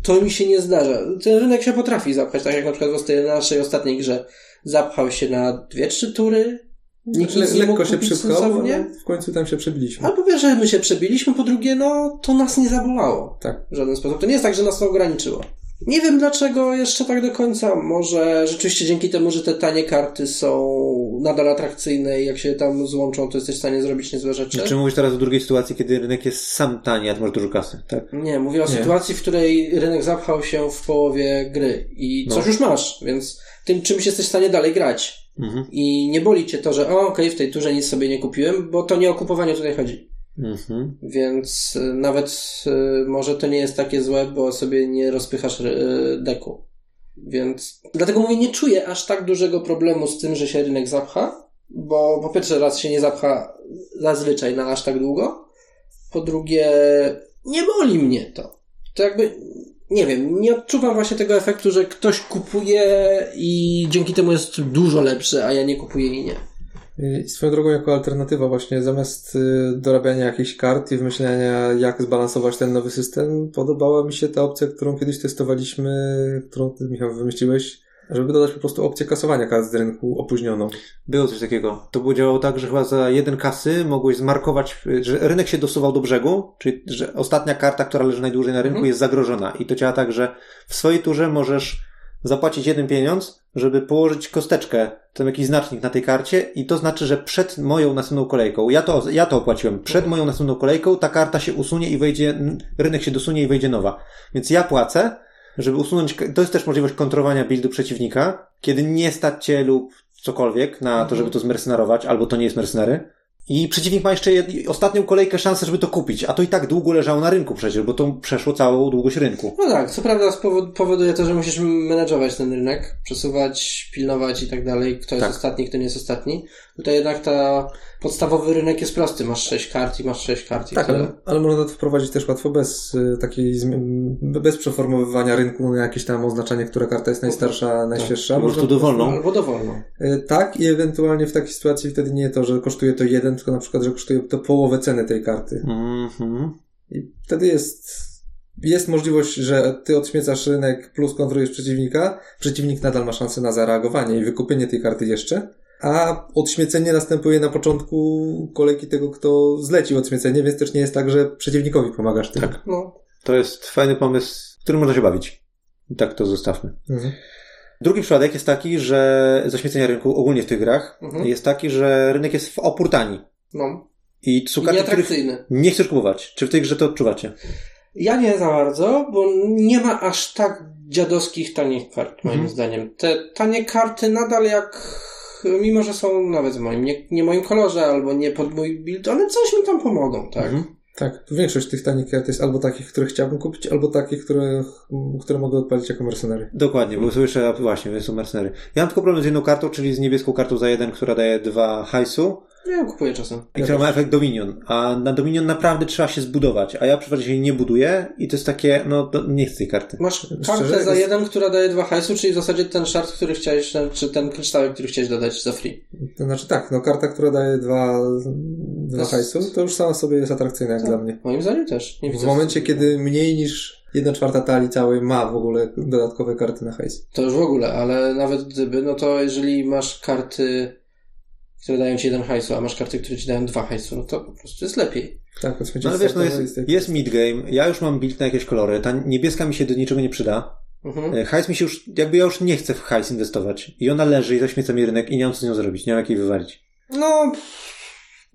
to mi się nie zdarza. Ten rynek się potrafi zapchać, tak jak na przykład w tej naszej ostatniej grze zapchał się na dwie, trzy tury. Nikt Le, lekko się kupić przypchał, sensownie. ale w końcu tam się przebiliśmy. A po pierwsze my się przebiliśmy, po drugie no to nas nie zabolało. Tak. W żaden sposób. To nie jest tak, że nas to ograniczyło. Nie wiem dlaczego jeszcze tak do końca. Może rzeczywiście dzięki temu, że te tanie karty są nadal atrakcyjne i jak się tam złączą, to jesteś w stanie zrobić niezłe rzeczy. Czy mówisz teraz o drugiej sytuacji, kiedy rynek jest sam tani, a ty masz dużo kasy, tak? Nie, mówię o Nie. sytuacji, w której rynek zapchał się w połowie gry i No. coś już masz, więc tym czymś jesteś w stanie dalej grać. Mhm. I nie boli cię to, że o, okej, w tej turze nic sobie nie kupiłem, bo to nie o kupowanie tutaj chodzi. Mhm. Więc y, nawet y, może to nie jest takie złe, bo sobie nie rozpychasz y, deku. Więc dlatego mówię, nie czuję aż tak dużego problemu z tym, że się rynek zapcha, bo po pierwsze raz się nie zapcha zazwyczaj na aż tak długo, po drugie nie boli mnie to. To jakby, nie wiem, nie odczuwam właśnie tego efektu, że ktoś kupuje i dzięki temu jest dużo lepszy, a ja nie kupuję i nie. I swoją drogą jako alternatywa właśnie zamiast y, dorabiania jakichś kart i wymyślania jak zbalansować ten nowy system, podobała mi się ta opcja, którą kiedyś testowaliśmy, którą ty Michał wymyśliłeś, żeby dodać po prostu opcję kasowania kart z rynku opóźnioną. Było coś takiego. To było działało tak, że chyba za jeden kasy mogłeś zmarkować, że rynek się dosuwał do brzegu, czyli że ostatnia karta, która leży najdłużej na rynku Mhm. jest zagrożona. I to działa tak, że w swojej turze możesz zapłacić jeden pieniądz, żeby położyć kosteczkę, tam jakiś znacznik na tej karcie i to znaczy, że przed moją następną kolejką, ja to, ja to opłaciłem, przed moją następną kolejką ta karta się usunie i wejdzie, rynek się dosunie i wejdzie nowa. Więc ja płacę, żeby usunąć, to jest też możliwość kontrolowania buildu przeciwnika, kiedy nie stać cię lub cokolwiek na to, żeby to zmercenarować, albo to nie jest mercenary. I przeciwnik ma jeszcze jed... ostatnią kolejkę szansę, żeby to kupić, a to i tak długo leżało na rynku przecież, bo to przeszło całą długość rynku. No tak, co prawda powoduje to, że musisz menedżować ten rynek, przesuwać, pilnować i tak dalej, kto jest Tak. ostatni, kto nie jest ostatni. Tutaj jednak ta podstawowy rynek jest prosty, masz 6 kart i masz 6 kart i Tak, tyle. ale, ale można to wprowadzić też łatwo bez y, takiej, bez przeformowywania rynku na jakieś tam oznaczenie, która karta jest najstarsza, najświeższa. Po prostu Można dowolną. Albo dowolną. Y, Tak, i ewentualnie w takiej sytuacji wtedy nie to, że kosztuje to jeden, tylko na przykład, że kosztuje to połowę ceny tej karty. Mhm. I wtedy jest, jest możliwość, że ty odśmiecasz rynek plus kontrolujesz przeciwnika, przeciwnik nadal ma szansę na zareagowanie i wykupienie tej karty jeszcze, a odśmiecenie następuje na początku kolejki tego, kto zlecił odśmiecenie, więc też nie jest tak, że przeciwnikowi pomagasz tym. Tak. No. To jest fajny pomysł, którym można się bawić. I tak to zostawmy. Mhm. Drugi przypadek jest taki, że zaśmiecenia rynku ogólnie w tych grach Mhm. jest taki, że rynek jest w opór tani. no. I karty, których nie chcesz kupować. Czy w tej grze to odczuwacie? Ja nie za bardzo, bo nie ma aż tak dziadowskich tanich kart, moim Mhm. zdaniem. Te tanie karty nadal jak, mimo że są nawet w moim, nie, nie moim kolorze albo nie pod mój build, one coś mi tam pomogą, tak? Mhm. Tak, większość tych tanich kart jest albo takich, które chciałbym kupić, albo takich, które, które mogę odpalić jako mercenary. Dokładnie, bo jeszcze, właśnie, są mercenery. Ja mam tylko problem z jedną kartą, czyli z niebieską kartą za jeden, która daje dwa hajsu Ja ją kupuję czasem. i która ma efekt Dominion. A na Dominion naprawdę trzeba się zbudować, a ja przeważnie się nie buduję i to jest takie, no to nie chcę tej karty. Masz Szczerze, kartę za jest- jeden, która daje dwa hajsu, czyli w zasadzie ten shard, który chciałeś, czy ten kryształek, który chciałeś dodać za free. To znaczy tak, no karta, która daje dwa, dwa hajsu, to już sama sobie jest atrakcyjna jak Tak. dla mnie. Moim zdaniem też. Nie W momencie, kiedy mniej niż jedna czwarta talii całej ma w ogóle dodatkowe karty na hajs. To już w ogóle, ale nawet gdyby, no to jeżeli masz karty, które dają ci jeden hajsu, a masz karty, które ci dają dwa hajsu, no to po prostu jest lepiej. Tak, No ale wiesz, no jest, jak- jest midgame, ja już mam build na jakieś kolory, ta niebieska mi się do niczego nie przyda. Mhm. E, Hajs mi się już, jakby ja już nie chcę w hajs inwestować. I ona leży i zaśmieca mi rynek i nie mam co z nią zrobić, nie mam jak jej wywalić. No,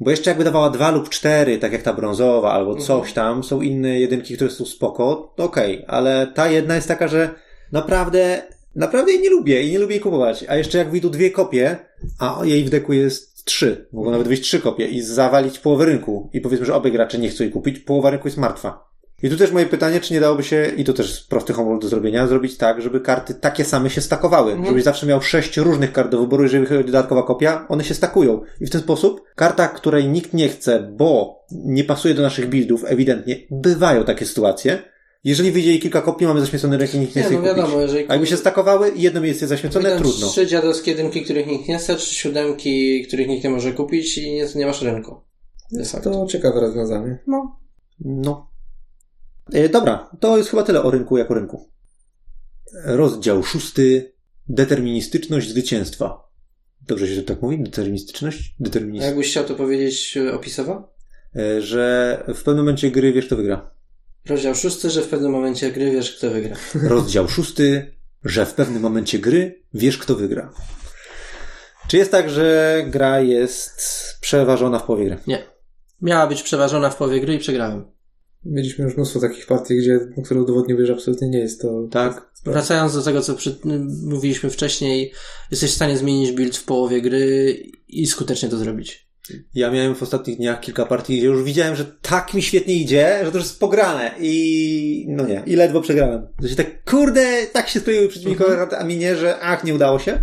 Bo jeszcze jakby dawała dwa lub cztery, tak jak ta brązowa, albo Mhm. coś tam, są inne jedynki, które są spoko, to okej, ale ta jedna jest taka, że naprawdę, naprawdę jej nie lubię i nie lubię jej kupować. A jeszcze jak wyjdą dwie kopie, a jej w deku jest trzy, mogą nawet wyjść trzy kopie i zawalić połowę rynku i powiedzmy, że obie gracze nie chcą jej kupić, połowa rynku jest martwa. I tu też moje pytanie, czy nie dałoby się, i to też prosty homolog do zrobienia, zrobić tak, żeby karty takie same się stakowały. Mhm. Żebyś zawsze miał sześć różnych kart do wyboru, jeżeli wychodzi dodatkowa kopia, one się stakują. I w ten sposób karta, której nikt nie chce, bo nie pasuje do naszych buildów, ewidentnie, bywają takie sytuacje. Jeżeli wyjdzie kilka kopii, mamy zaśmiecony rynek i nikt nie, nie, chce no jej kupić. wiadomo, jeżeli A jakby się stakowały i jedno miejsce jest zaświecone, Wyjdą trudno. trzy dziadowskie jedynki, których nikt nie chce, trzy siódemki, których nikt nie może kupić i nie, nie masz rynku. Facto. To ciekawe rozwiązanie. No. No. E, dobra, to jest chyba tyle o rynku jako rynku. Rozdział szósty. Deterministyczność zwycięstwa. Dobrze się to tak mówi? Deterministyczność? A Deterministyczność. jakbyś chciał to powiedzieć e, opisowo? E, Że w pewnym momencie gry wiesz, kto wygra. Rozdział szósty, że w pewnym momencie gry wiesz, kto wygra. Rozdział szósty. Że w pewnym momencie gry wiesz, kto wygra. Czy jest tak, że gra jest przeważona w połowie gry? Nie. Miała być przeważona w połowie gry i przegrałem. Mieliśmy już mnóstwo takich partii, gdzie, które udowodniły, że absolutnie nie jest to. Tak. Wracając do tego, co przy, mówiliśmy wcześniej, jesteś w stanie zmienić build w połowie gry i skutecznie to zrobić. Ja miałem w ostatnich dniach kilka partii, gdzie już widziałem, że tak mi świetnie idzie, że to już jest pograne i no nie, i ledwo przegrałem. Się tak, kurde, tak się skleiły przeciwnikowe, Mhm. a mi nie, że ach, nie udało się.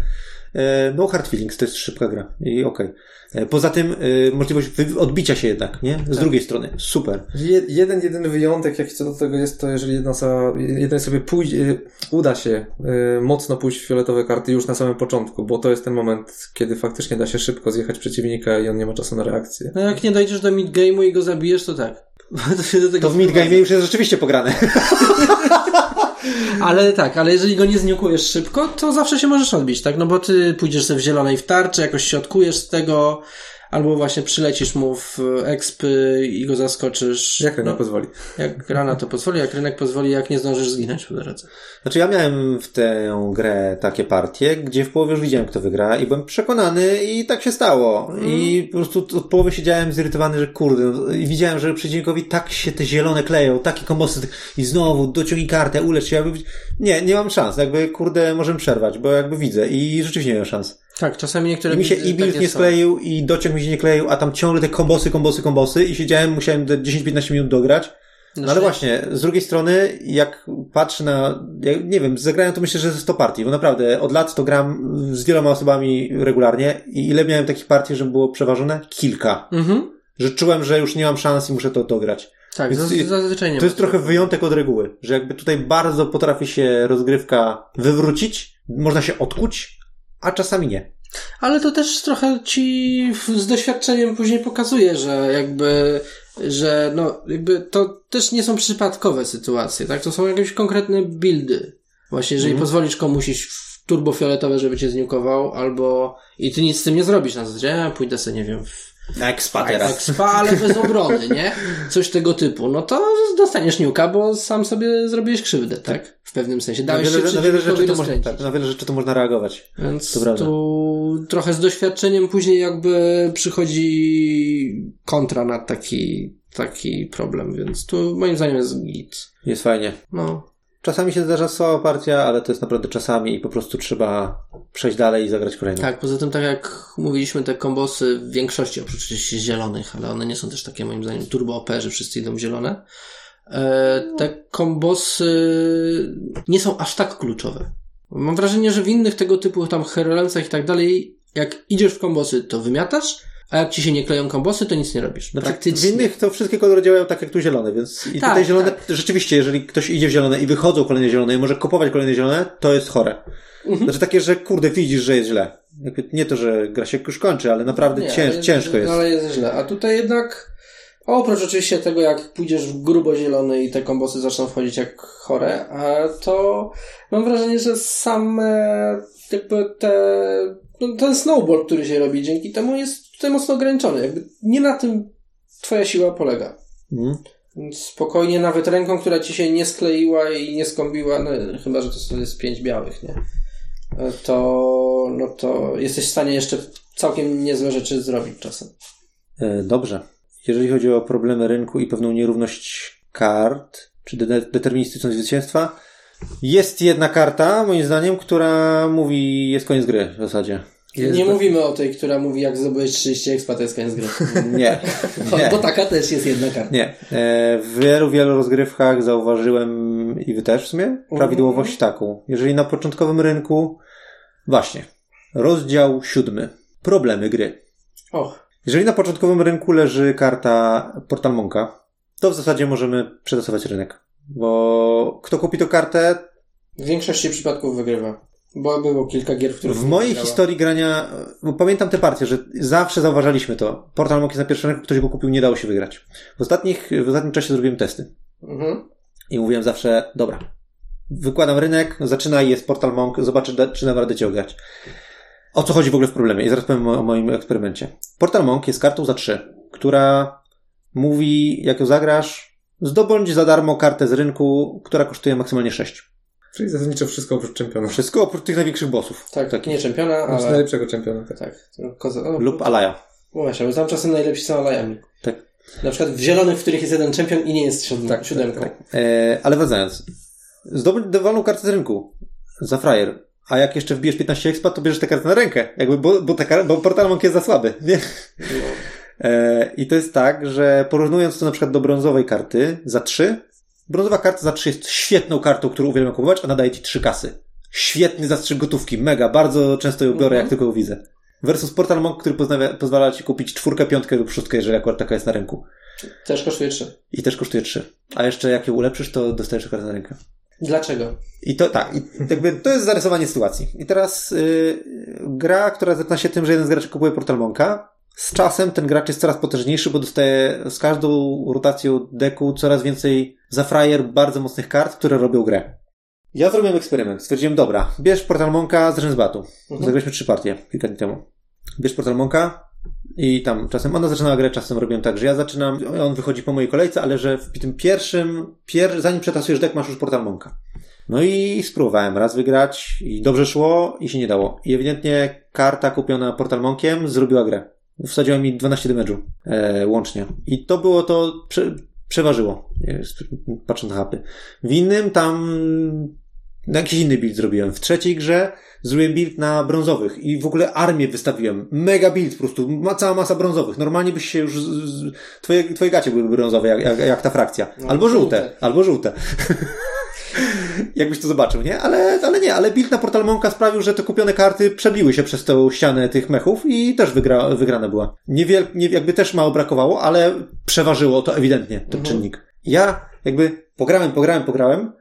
E, no hard feelings to jest szybka gra i okej. E, Poza tym e, możliwość odbicia się jednak, nie? Z drugiej strony. Super. Je, jeden, jeden wyjątek, jaki co do tego jest, to jeżeli jedna osoba, jednej sobie pójdzie, uda się mocno pójść w fioletowe karty już na samym początku, bo to jest ten moment, kiedy faktycznie da się szybko zjechać przeciwnika i on nie ma czasu na reakcję. No jak nie dojdziesz do midgame'u i go zabijesz, to tak. To, się do tego To w midgame już jest rzeczywiście pograne. Ale tak, ale jeżeli go nie zniukujesz szybko, to zawsze się możesz odbić, tak? No bo ty pójdziesz sobie w zielonej w tarczy, jakoś się odkujesz z tego, albo właśnie przylecisz mu w expy i go zaskoczysz. Jak rynek no, pozwoli. jak rana to pozwoli, jak rynek pozwoli, jak nie zdążysz zginąć po drodze. Znaczy ja miałem w tę grę takie partie, gdzie w połowie już widziałem kto wygra i byłem przekonany i tak się stało. I po prostu od połowy siedziałem zirytowany, że kurde, no, i widziałem, że przeciwnikowi tak się te zielone kleją, takie kombosy i znowu dociągnij kartę, ulecz się, jakby... Nie, nie mam szans, jakby kurde możemy przerwać, bo jakby widzę i rzeczywiście nie mam szans. Tak, czasami niektóre I mi się i build takie nie skleił i dociąg mi się nie kleił, a tam ciągle te kombosy, kombosy, kombosy i siedziałem, musiałem te 10-15 minut dograć. No ale właśnie, z drugiej strony, jak patrzę na, ja nie wiem, zagrałem to myślę, że ze 100 partii, bo naprawdę od lat to gram z wieloma osobami regularnie i ile miałem takich partii, że było przeważone? Kilka. Mhm. Że czułem, że już nie mam szans i muszę to dograć. Tak, Więc zaz- zazwyczaj nie To jest trochę wyjątek od reguły, że jakby tutaj bardzo potrafi się rozgrywka wywrócić, można się odkuć, a czasami nie. Ale to też trochę ci z doświadczeniem później pokazuje, że jakby, że no, jakby to też nie są przypadkowe sytuacje, tak? To są jakieś konkretne buildy. Właśnie, jeżeli pozwolisz komuś iść w turbofioletowe, żeby cię zniukował, albo i ty nic z tym nie zrobisz na zasadzie, ja pójdę sobie, nie wiem, w Expa expa, ale bez obrony, nie? Coś tego typu. No to dostaniesz niuka, bo sam sobie zrobiłeś krzywdę, tak? W pewnym sensie. Na Dałeś wiele, się na, wiele rzeczy to można, tak, na wiele rzeczy to można reagować. Więc To tu trochę z doświadczeniem później jakby przychodzi kontra na taki, taki problem, więc tu moim zdaniem jest git. Jest fajnie. No. Czasami się zdarza słaba partia, ale to jest naprawdę czasami i po prostu trzeba przejść dalej i zagrać kolejną. Tak, poza tym tak jak mówiliśmy, te kombosy w większości, oprócz oczywiście zielonych, ale one nie są też takie moim zdaniem turbo OP, że wszyscy idą zielone. E, te kombosy nie są aż tak kluczowe. Mam wrażenie, że w innych tego typu tam Herolencach i tak dalej, jak idziesz w kombosy, to wymiatasz, a jak ci się nie kleją kombosy, to nic nie robisz. Znaczy, Praktycznie. w innych to wszystkie kolory działają tak jak tu zielone, więc i Tak, tutaj zielone, tak. rzeczywiście, jeżeli ktoś idzie w zielone i wychodzą kolejne zielone i może kupować kolejne zielone, to jest chore. Mhm. Znaczy takie, że kurde, widzisz, że jest źle. Nie to, że gra się już kończy, ale naprawdę Nie, cięż, ale ciężko jest. Ale jest źle. A tutaj jednak, oprócz oczywiście tego, jak pójdziesz w grubo zielony i te kombosy zaczną wchodzić jak chore, to mam wrażenie, że same jakby te, no, ten snowball, który się robi dzięki temu jest tutaj mocno ograniczony. Jakby nie na tym twoja siła polega. Więc spokojnie nawet ręką, która ci się nie skleiła i nie skąbiła, no chyba, że to jest pięć białych, nie? To, no to jesteś w stanie jeszcze całkiem niezłe rzeczy zrobić czasem. E, Dobrze. Jeżeli chodzi o problemy rynku i pewną nierówność kart, czy de- deterministyczność zwycięstwa, jest jedna karta, moim zdaniem, która mówi, jest koniec gry w zasadzie. Jest nie mówimy o tej, która mówi, jak zdobyłeś 30 expa, to jest koniec gry. Nie. nie. Bo taka też jest jedna karta. Nie. E, W wielu, wielu rozgrywkach zauważyłem i wy też w sumie prawidłowość taką. Jeżeli na początkowym rynku, właśnie, rozdział siódmy, problemy gry. Och, Jeżeli na początkowym rynku leży karta Portal Monka, to w zasadzie możemy przetasować rynek. Bo kto kupi tę kartę, w większości przypadków wygrywa. Bo było kilka gier, w których w mojej wygrała. historii grania, bo pamiętam te partie, że zawsze zauważaliśmy to. Portal Monk jest na pierwszym rynku, ktoś go kupił, nie dało się wygrać. W, ostatnich, w ostatnim czasie zrobiłem testy. Mhm. I mówiłem zawsze, dobra, wykładam rynek, zaczyna i jest Portal Monk, zobaczę, da- czy dam radę cię ograć. O co chodzi w ogóle w problemie? I zaraz powiem o, o moim eksperymencie. Portal Monk jest kartą za trzy, która mówi, jak ją zagrasz, zdobądź za darmo kartę z rynku, która kosztuje maksymalnie 6. Czyli zasadniczo wszystko oprócz czempiona. Wszystko oprócz tych największych bossów. Tak, Tak. nie czempiona, Znaczy ale... najlepszego czempiona. Tak. Tak. Koza... O, Lub Alaya. Właśnie, bo tam czasem najlepsi są alajami. Tak. Na przykład w zielonych, w których jest jeden czempion i nie jest siódm, Tak, siódemką. tak, E, ale wracając. Zdobądź dowolną kartę z rynku. Za frajer. A jak jeszcze wbijesz 15 expa, to bierzesz tę kartę na rękę. Jakby, bo, bo, ta, bo Portal Monk jest za słaby. Nie? No. E, I to jest tak, że porównując to na przykład do brązowej karty za 3, brązowa karta za 3 jest świetną kartą, którą uwielbiam kupować, a nadaje ci 3 kasy. Świetny zastrzyk gotówki, mega, bardzo często ją biorę, Mhm. jak tylko ją widzę. Versus Portal Monk, który pozwala, pozwala ci kupić czwórkę, piątkę lub szóstkę, jeżeli akurat taka jest na rynku. Też kosztuje 3. I też kosztuje trzy. A jeszcze jak ją ulepszysz, to dostajesz kartę na rękę. Dlaczego? I to tak, i jakby to jest zarysowanie sytuacji. I teraz yy, gra, która zaczyna się tym, że jeden z graczy kupuje Portal Monka. Z czasem ten gracz jest coraz potężniejszy, bo dostaje z każdą rotacją deku coraz więcej za frajer bardzo mocnych kart, które robią grę. Ja zrobiłem eksperyment. Stwierdziłem, dobra, bierz Portal Monka z Rensbatu. Mhm. Zagraliśmy trzy partie kilka dni temu. Bierz Portal Monka i tam czasem ona zaczynała grę, czasem robiłem tak, że ja zaczynam, on wychodzi po mojej kolejce, ale że w tym pierwszym, pier, zanim przetasujesz deck, masz już Portal Monka. No i spróbowałem raz wygrać i dobrze szło i się nie dało. I ewidentnie karta kupiona Portal Monkiem zrobiła grę. Wsadziła mi 12 damage'u e, łącznie. I to było to, prze, przeważyło, e, patrząc na hapy. W innym tam na jakiś inny build zrobiłem. W trzeciej grze zrobiłem build na brązowych i w ogóle armię wystawiłem. Mega build po prostu, ma cała masa brązowych. Normalnie byś się już, z, z, twoje, twoje gacie byłyby brązowe, jak, jak, jak ta frakcja. No, Albo żółte, żółte. albo żółte. Jakbyś to zobaczył, nie? Ale, ale nie, ale build na Portal Monka sprawił, że te kupione karty przebiły się przez tę ścianę tych mechów i też wygra, wygrana była. Niewiel, nie, jakby też mało brakowało, ale przeważyło to ewidentnie, ten Mhm. czynnik. Ja jakby pograłem, pograłem, pograłem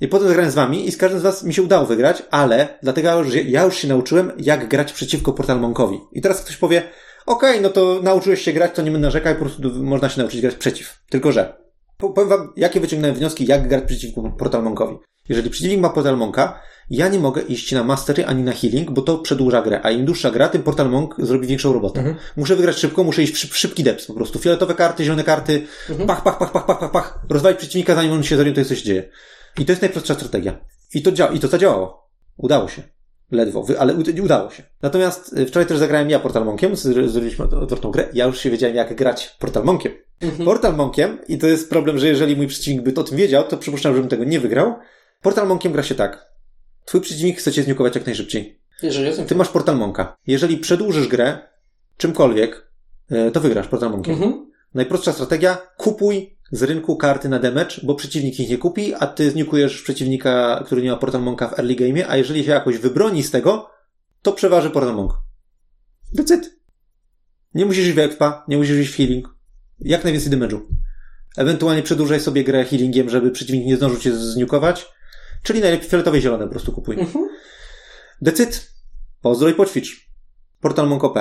i potem zagrałem z wami i z każdym z was mi się udało wygrać, ale dlatego, że ja już się nauczyłem, jak grać przeciwko Portal Monkowi. I teraz ktoś powie, okej, no to nauczyłeś się grać, to nie narzekaj, po prostu można się nauczyć grać przeciw. Tylko, że powiem wam, jakie wyciągnąłem wnioski, jak grać przeciwko Portal Monkowi. Jeżeli przeciwnik ma Portal Monka, ja nie mogę iść na Mastery ani na Healing, bo to przedłuża grę, a im dłuższa gra, tym Portal Monk zrobi większą robotę. Mhm. Muszę wygrać szybko, muszę iść w szyb, szybki deps po prostu. Fioletowe karty, zielone karty, Mhm. pach, pach, pach, pach, pach, pach, pach, rozwalić przeciwnika, zanim on się zorientuje, co się dzieje. I to jest najprostsza strategia. I to, dzia- i to zadziałało. Udało się. Ledwo, ale ud- udało się. Natomiast y, wczoraj też zagrałem ja Portal Monkiem, zrobiliśmy od- odwrotną grę. Ja już się wiedziałem, jak grać Portal Monkiem. Mhm. Portal Monkiem, i to jest problem, że jeżeli mój przeciwnik by to o tym wiedział, to przypuszczam, żebym tego nie wygrał. Portal Monkiem gra się tak. Twój przeciwnik chce cię zniukować jak najszybciej. Jeżeli. Ty masz Portal Monka. Jeżeli przedłużysz grę czymkolwiek, y, to wygrasz Portal Monkiem. Mhm. Najprostsza strategia, kupuj z rynku karty na damage, bo przeciwnik ich nie kupi, a ty zniukujesz przeciwnika, który nie ma Portal Monka w early game, a jeżeli się jakoś wybroni z tego, to przeważy Portal Monk. It. Nie musisz iść w expa, nie musisz iść w healing. Jak najwięcej damage'u. Ewentualnie przedłużaj sobie grę healingiem, żeby przeciwnik nie zdążył cię zniukować. Czyli najlepiej fioletowe i zielone po prostu kupuj. Mhm. That's it. Pozdro i poćwicz. Portal Monk OP.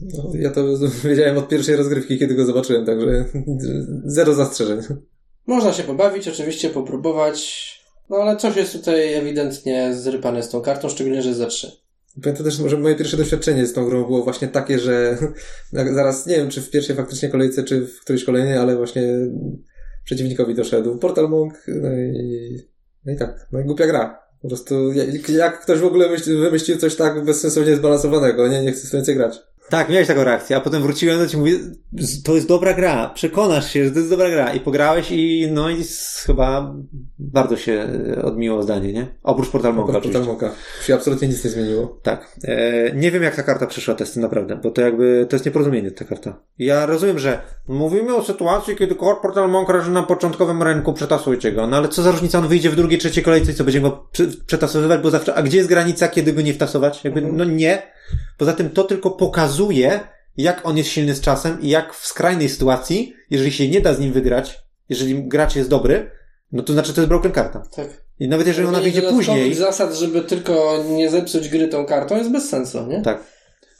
No, ja to wiedziałem od pierwszej rozgrywki, kiedy go zobaczyłem, także zero zastrzeżeń. Można się pobawić, oczywiście popróbować, no ale coś jest tutaj ewidentnie zrypane z tą kartą, szczególnie, że za trzy. Pamiętam też, że moje pierwsze doświadczenie z tą grą było właśnie takie, że zaraz, nie wiem, czy w pierwszej faktycznie kolejce, czy w którejś kolejnej, ale właśnie przeciwnikowi doszedł Portal Monk, no i, no i tak, no i głupia gra. Po prostu, jak, jak ktoś w ogóle myśl, wymyślił coś tak bezsensownie zbalansowanego, nie, nie chcę więcej grać. Tak, miałeś taką reakcję, a potem wróciłem do ciebie i mówię, "Z- to jest dobra gra, przekonasz się, że to jest dobra gra. I pograłeś i no i chyba bardzo się e, odmiło zdanie, nie? Oprócz Portal Monka Portal oczywiście. Monka. Się absolutnie nic nie zmieniło. Tak. E, nie wiem jak ta karta przeszła testy naprawdę, bo to jakby, to jest nieporozumienie ta karta. Ja rozumiem, że mówimy o sytuacji, kiedy core Portal Monk leży na początkowym rynku, przetasujcie go. No ale co za różnica, on wyjdzie w drugiej, trzeciej kolejce i co, będziemy go prze- przetasowywać, bo zawsze, a gdzie jest granica, kiedy go nie wtasować? Jakby, Mhm. no nie. Poza tym to tylko pokazuje, jak on jest silny z czasem i jak w skrajnej sytuacji, jeżeli się nie da z nim wygrać, jeżeli gracz jest dobry, no to znaczy to jest broken karta. Tak. I nawet jeżeli ona wyjdzie później, zasad, żeby tylko nie zepsuć gry tą kartą jest bez sensu, nie? Tak.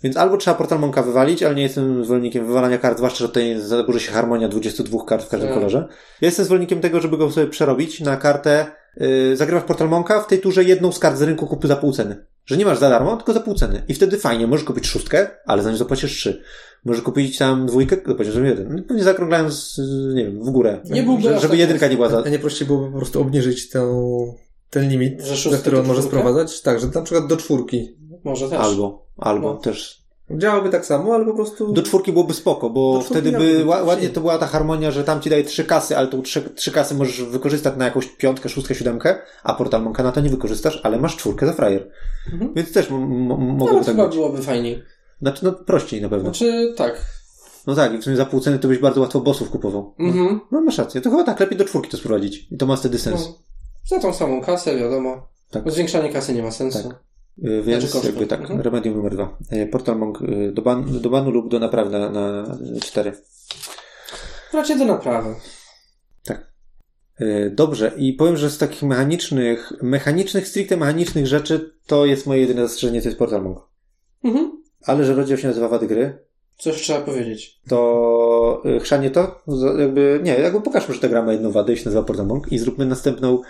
Więc albo trzeba Portal Monka wywalić, ale nie jestem zwolennikiem wywalania kart, zwłaszcza, że tutaj zaburzy się harmonia 22 kart w każdym Tak. kolorze. Ja jestem zwolennikiem tego, żeby go sobie przerobić na kartę, yy, zagrywasz Portal Monka, w tej turze jedną z kart z rynku kupił za pół ceny. Że nie masz za darmo, tylko za pół ceny. I wtedy fajnie, możesz kupić szóstkę, ale za nią zapłacisz trzy. Możesz kupić tam dwójkę, zapłacisz za jeden. No, pewnie zakrąglając, yy, nie wiem, w górę. Nie byłby żeby tak jedynka nie była za... A nie prościej byłoby po prostu obniżyć tę, ten limit, za który on może czwórkę? sprowadzać? Tak, że na przykład do czwórki. Może też. Albo, albo No. też Działałoby tak samo, ale po prostu... Do czwórki byłoby spoko, bo wtedy by ładnie to była ta harmonia, że tam ci daje trzy kasy, ale tą trzy, trzy kasy możesz wykorzystać na jakąś piątkę, szóstkę, siódemkę, a Portal Monka na to nie wykorzystasz, ale masz czwórkę za frajer. Mhm. Więc też mogłoby Nawet tak chyba być. byłoby fajniej. Znaczy, no prościej na pewno. Znaczy, tak. No tak, i w sumie za pół ceny to byś bardzo łatwo bossów kupował. Mhm. No masz rację, to chyba tak, lepiej do czwórki to sprowadzić. I to ma wtedy sens. No. Za tą samą kasę, wiadomo. Tak. Bo zwiększanie kasy nie ma sensu. Tak. Y, Więc Znaczy jakby tak, Mhm. remedium numer dwa. Y, Portal Monk y, do, ban, do banu lub do naprawy na, na cztery. Raczej do naprawy. Y, Dobrze, i powiem, że z takich mechanicznych, mechanicznych, stricte mechanicznych rzeczy, to jest moje jedyne zastrzeżenie, to jest Portal Monk. Mhm. Ale że rozdział się nazywa Wady Gry, Coś trzeba powiedzieć. to chrzanie to, jakby, nie, jakby pokażmy, że ta gra ma jedną wadę i się nazywa Portal Monk i zróbmy następną,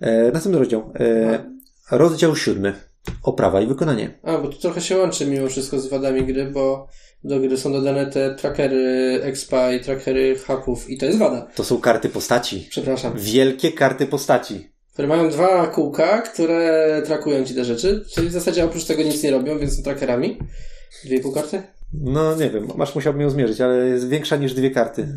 e, następny rozdział. E, rozdział siódmy. Oprawa i wykonanie. A, bo tu trochę się łączy mimo wszystko z wadami gry, bo do gry są dodane te trackery expa i trackery hapów i to jest wada. To są karty postaci. Przepraszam. Wielkie karty postaci. Które mają dwa kółka, które trakują ci te rzeczy, czyli w zasadzie oprócz tego nic nie robią, więc są trackerami. Dwie i pół karty? No nie wiem, masz musiałbym ją zmierzyć, ale jest większa niż dwie karty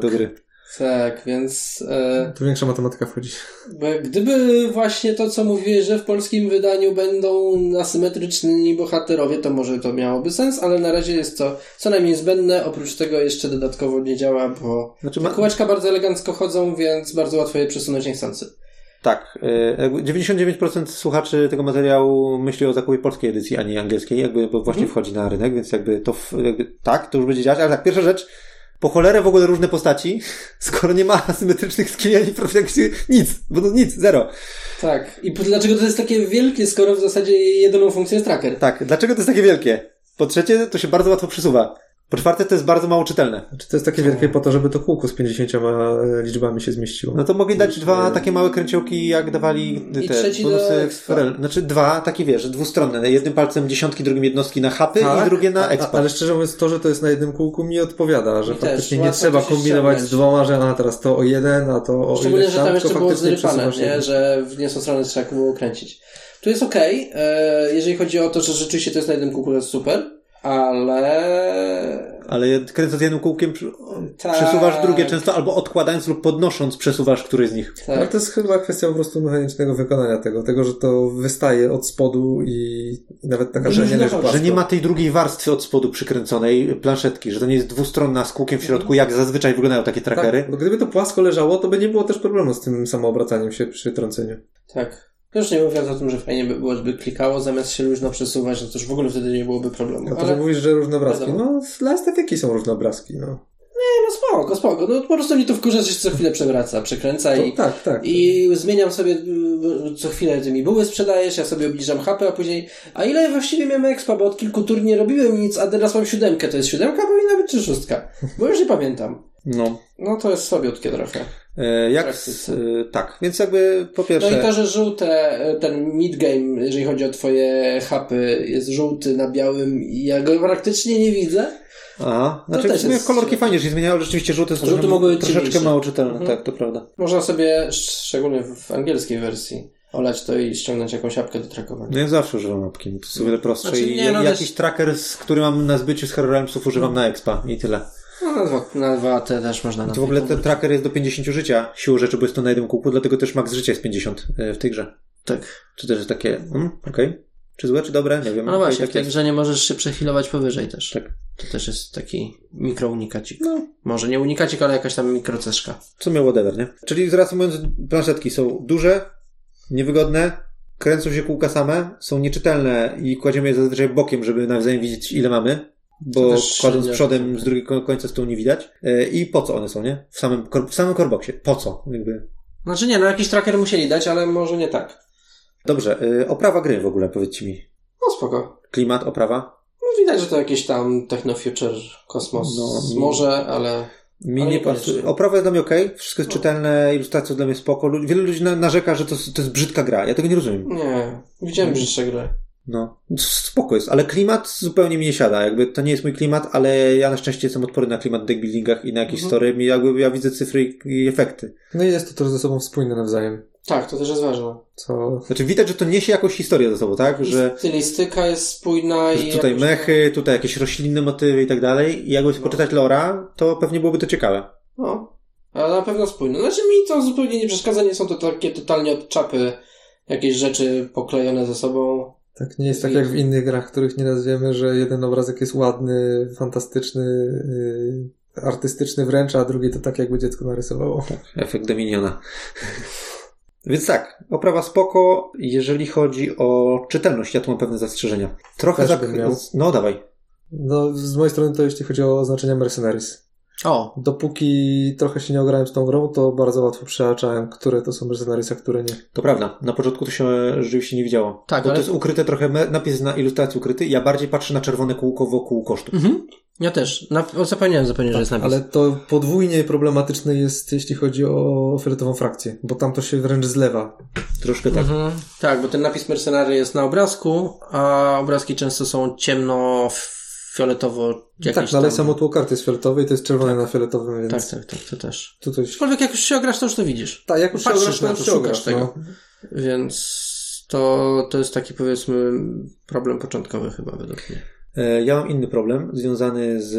do gry. Tak, więc e, Tu większa matematyka wchodzi. bo gdyby właśnie to, co mówiłeś, że w polskim wydaniu będą asymetryczni bohaterowie, to może to miałoby sens, ale na razie jest to co najmniej zbędne, oprócz tego jeszcze dodatkowo nie działa, bo Znaczy te ma, kółeczka bardzo elegancko chodzą, więc bardzo łatwo je przesunąć niechcący. tak, e, jakby 99% słuchaczy tego materiału myśli o zakupie polskiej edycji, a nie angielskiej, jakby bo właśnie Mhm. wchodzi na rynek, więc jakby to jakby, tak, to już będzie działać, ale tak, pierwsza rzecz, po cholerę w ogóle różne postaci, skoro nie ma asymetrycznych skilli ani nic, bo to nic, zero. Tak. I dlaczego to jest takie wielkie, skoro w zasadzie jedyną funkcją jest tracker? Tak, dlaczego to jest takie wielkie? Po trzecie, to się bardzo łatwo przesuwa. Po czwarte, to jest bardzo mało czytelne. Znaczy to jest takie wielkie po to, żeby to kółko z 50 liczbami się zmieściło. No to mogli dać dwa takie małe kręciołki, jak dawali I te bonusy w. RL. Znaczy dwa, takie wiesz, dwustronne. Jednym palcem dziesiątki, drugim jednostki na hapy i drugie na Tak, expa. Ale szczerze mówiąc, to, że to jest na jednym kółku mi odpowiada, że też. faktycznie nie trzeba kombinować z dwoma, że a teraz to o jeden, a to o Szczególnie, ileś że tam jeszcze było zrypane, nie? że w nie są strony trzeba było kręcić. Tu jest okej, e, jeżeli chodzi o to, że rzeczywiście to jest na jednym kółku, to jest super, ale... Ale kręcąc jednym kółkiem Tak. przesuwasz drugie często, albo odkładając lub podnosząc przesuwasz któryś z nich. Ale Tak. to jest chyba kwestia po prostu mechanicznego wykonania tego, tego, że to wystaje od spodu i, nawet taka, że nie leży. Że nie ma tej drugiej warstwy od spodu przykręconej planszetki, że to nie jest dwustronna z kółkiem w środku, jak zazwyczaj wyglądają takie trackery. Tak, bo gdyby to płasko leżało, to by nie było też problemu z tym samoobracaniem się przy trąceniu. tak. Już nie mówiąc o tym, że fajnie by było, żeby klikało zamiast się luźno przesuwać, no to już w ogóle wtedy nie byłoby problemu. A to, Ale... że mówisz, że różne obrazki. Wiadomo. No, dla estetyki są różne obrazki, no. No spoko, spoko. No po prostu mnie to wkurza, że się co chwilę przewraca, przekręca To, i... tak, tak. I zmieniam sobie, y, co chwilę ty mi buły sprzedajesz, ja sobie obniżam hapę, a później, a ile właściwie miałem expa, bo od kilku tur nie robiłem nic, a teraz mam siódemkę, to jest siódemka, powinna być czy szóstka, bo już nie pamiętam. No. No to jest słabiutkie trochę. E, jak, Praktyce. e, tak, więc jakby po No pierwsze... i to, że żółte, y, ten mid-game, jeżeli chodzi o twoje hapy, jest żółty na białym i ja go praktycznie nie widzę. Aha, znaczy też w sumie jest- kolory fajnie się zmieniały, rzeczywiście żółte są Żółte mogły być troszeczkę ciemniejsze. mało czytelne, Mhm. tak, to prawda. Można sobie, szczególnie w angielskiej wersji, olać to i ściągnąć jakąś apkę do trakowania. No ja zawsze używam apki, to jest o wiele prostsze Znaczy, i nie, no jakiś też- tracker, z, który mam na zbyciu z Hero Realmsów używam na expa i tyle. No na dwa, na dwa te też można na To w ogóle ten tracker jest do 50 życia, siłą rzeczy, bo jest to na jednym kółku, dlatego też max życia jest 50 e, w tej grze. Tak. Czy też jest takie, mm, okej. Czy złe, czy dobre? Nie wiem. No właśnie, tak w tej jest. grze nie możesz się przechilować powyżej też. Tak. To też jest taki mikrounikacik. No. Może nie unikacik, ale jakaś tam mikroceszka. Co miał whatever, nie? Czyli reasumując, planszetki są duże, niewygodne, kręcą się kółka same, są nieczytelne i kładziemy je zazwyczaj bokiem, żeby nawzajem widzieć ile mamy, bo kładąc średnio. przodem z drugiego końca stołu nie widać. E, I po co one są, nie? W samym, w samym korboksie. Po co? Jakby. Znaczy nie, no jakiś tracker musieli dać, ale może nie tak. Dobrze, e, oprawa gry w ogóle, powiedzcie mi. No spoko. Klimat, oprawa? No widać, że to jakieś tam techno-future kosmos No, może, ale... Mi Ale nie pasuje. Oprawa jest dla mnie okej, wszystko jest No. czytelne, ilustracje dla mnie spoko. Lu- Wielu ludzi na- narzeka, że to, to jest brzydka gra. Ja tego nie rozumiem. Nie, widziałem brzydsze gry. No, spoko jest, ale klimat zupełnie mi nie siada. Jakby to nie jest mój klimat, ale ja na szczęście jestem odporny na klimat w deckbuildingach i na jakieś Mhm. story. I jakby ja widzę cyfry i, efekty. No i jest to też ze sobą spójne nawzajem. Tak, to też jest ważne. Co Znaczy widać, że to niesie jakąś historię ze sobą, tak? Że, Stylistyka jest spójna i... tutaj jakoś- mechy, tutaj jakieś roślinne motywy i tak dalej. I jakby No. poczytać lora, to pewnie byłoby to ciekawe. No, ale na pewno spójne. Znaczy mi to zupełnie nie przeszkadza, nie są to takie totalnie od czapy jakieś rzeczy poklejone ze sobą. Tak nie jest tak jak w innych grach, których nieraz wiemy, że jeden obrazek jest ładny, fantastyczny, yy, artystyczny wręcz, a drugi to tak jakby dziecko narysowało. Efekt Dominiona. Więc tak, oprawa spoko, jeżeli chodzi o czytelność, ja tu mam pewne zastrzeżenia. Trochę Też tak... No dawaj. No, z mojej strony to jeśli chodzi o oznaczenia Mercenaries. O, Dopóki trochę się nie ograłem z tą grą, to bardzo łatwo przeaczałem, które to są Mercenaries, a które nie. To prawda. Na początku to się rzeczywiście nie widziało. Tak, Bo ale- to jest ukryte trochę, napis na ilustracji ukryty. Ja bardziej patrzę na czerwone kółko wokół kosztów. mhm. ja też. Na, o, zapomniałem zupełnie, że jest napis. Ale to podwójnie problematyczne jest, jeśli chodzi o fioletową frakcję, bo tam to się wręcz zlewa. Troszkę tak. Mhm. Tak, bo ten napis mercenary jest na obrazku, a obrazki często są ciemno fioletowo jakieś tak, no ale tam... samo tło karty jest fioletowe i to jest czerwone na fioletowym, więc Tak, tak, tak, to też. tutaj... Aczkolwiek jak już się ograsz, to już to widzisz. Tak, jak już się Patrzysz ograsz, to już to, się szukasz ograsz, tego. no. Więc to, to jest taki powiedzmy problem początkowy chyba według mnie. E, Ja mam inny problem związany z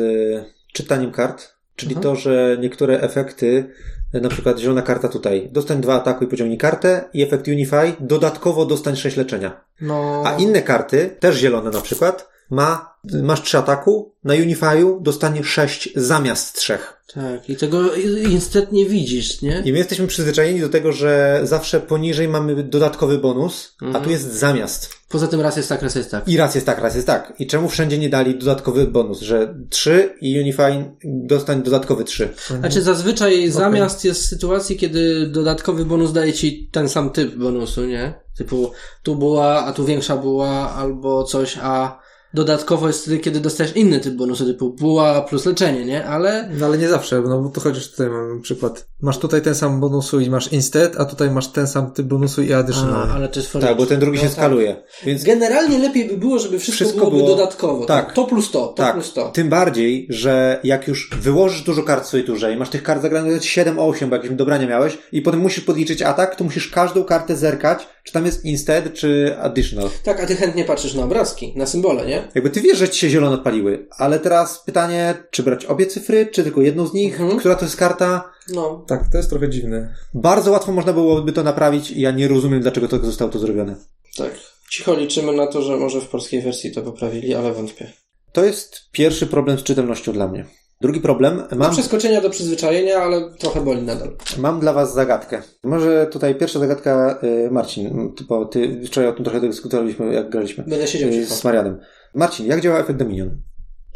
czytaniem kart, czyli Mhm. to, że niektóre efekty, e, na przykład zielona karta tutaj, dostań dwa ataku i pociągnij kartę i efekt Unify, dodatkowo dostań sześć leczenia. No, A inne karty, też zielone na przykład, ma, masz trzy ataku, na Unify'u dostanie sześć zamiast trzech. tak, i tego instant nie widzisz, nie? I my jesteśmy przyzwyczajeni do tego, że zawsze poniżej mamy dodatkowy bonus, a Mhm. tu jest zamiast. Poza tym raz jest tak, raz jest tak. I raz jest tak, raz jest tak. I czemu wszędzie nie dali dodatkowy bonus, że 3 i Unify dostań dodatkowy 3. Znaczy zazwyczaj zamiast jest sytuacji, kiedy dodatkowy bonus daje ci ten sam typ bonusu, nie? Typu tu była, a tu większa była, albo coś, a dodatkowo jest wtedy, kiedy dostajesz inny typ bonusu, typu buła plus leczenie, nie? Ale No ale nie zawsze, no bo to chociaż tutaj mamy przykład. Masz tutaj ten sam bonusu i masz instead, a tutaj masz ten sam typ bonusu i additional. a, ale to jest for Tak, bo ten drugi no się tak. skaluje. Więc Generalnie lepiej by było, żeby wszystko, Wszystko byłoby było- dodatkowo. tak. Tak. To plus to, to tak, plus to. tym bardziej, że jak już wyłożysz dużo kart w swojej turze i masz tych kart zagranych 7-8, bo jakieś dobrania miałeś i potem musisz podliczyć atak, to musisz każdą kartę zerkać, czy tam jest instead, czy additional. Tak, a ty chętnie patrzysz na obrazki, na symbole, nie? Jakby ty wiesz, że ci się zielone odpaliły, ale teraz pytanie, czy brać obie cyfry, czy tylko jedną z nich, Mhm. która to jest karta? No. Tak, to jest trochę dziwne. Bardzo łatwo można byłoby to naprawić i ja nie rozumiem, dlaczego tak zostało to zrobione. Tak. Cicho liczymy na to, że może w polskiej wersji to poprawili, ale wątpię. To jest pierwszy problem z czytelnością dla mnie. Drugi problem, Mam mam, przeskoczenia do przyzwyczajenia, ale trochę boli nadal. mam dla was zagadkę. Może tutaj pierwsza zagadka, y, Marcin, bo ty wczoraj o tym trochę dyskutowaliśmy, jak graliśmy Będę siedział y, cicho. z Marianem. Marcin, jak działa efekt Dominion?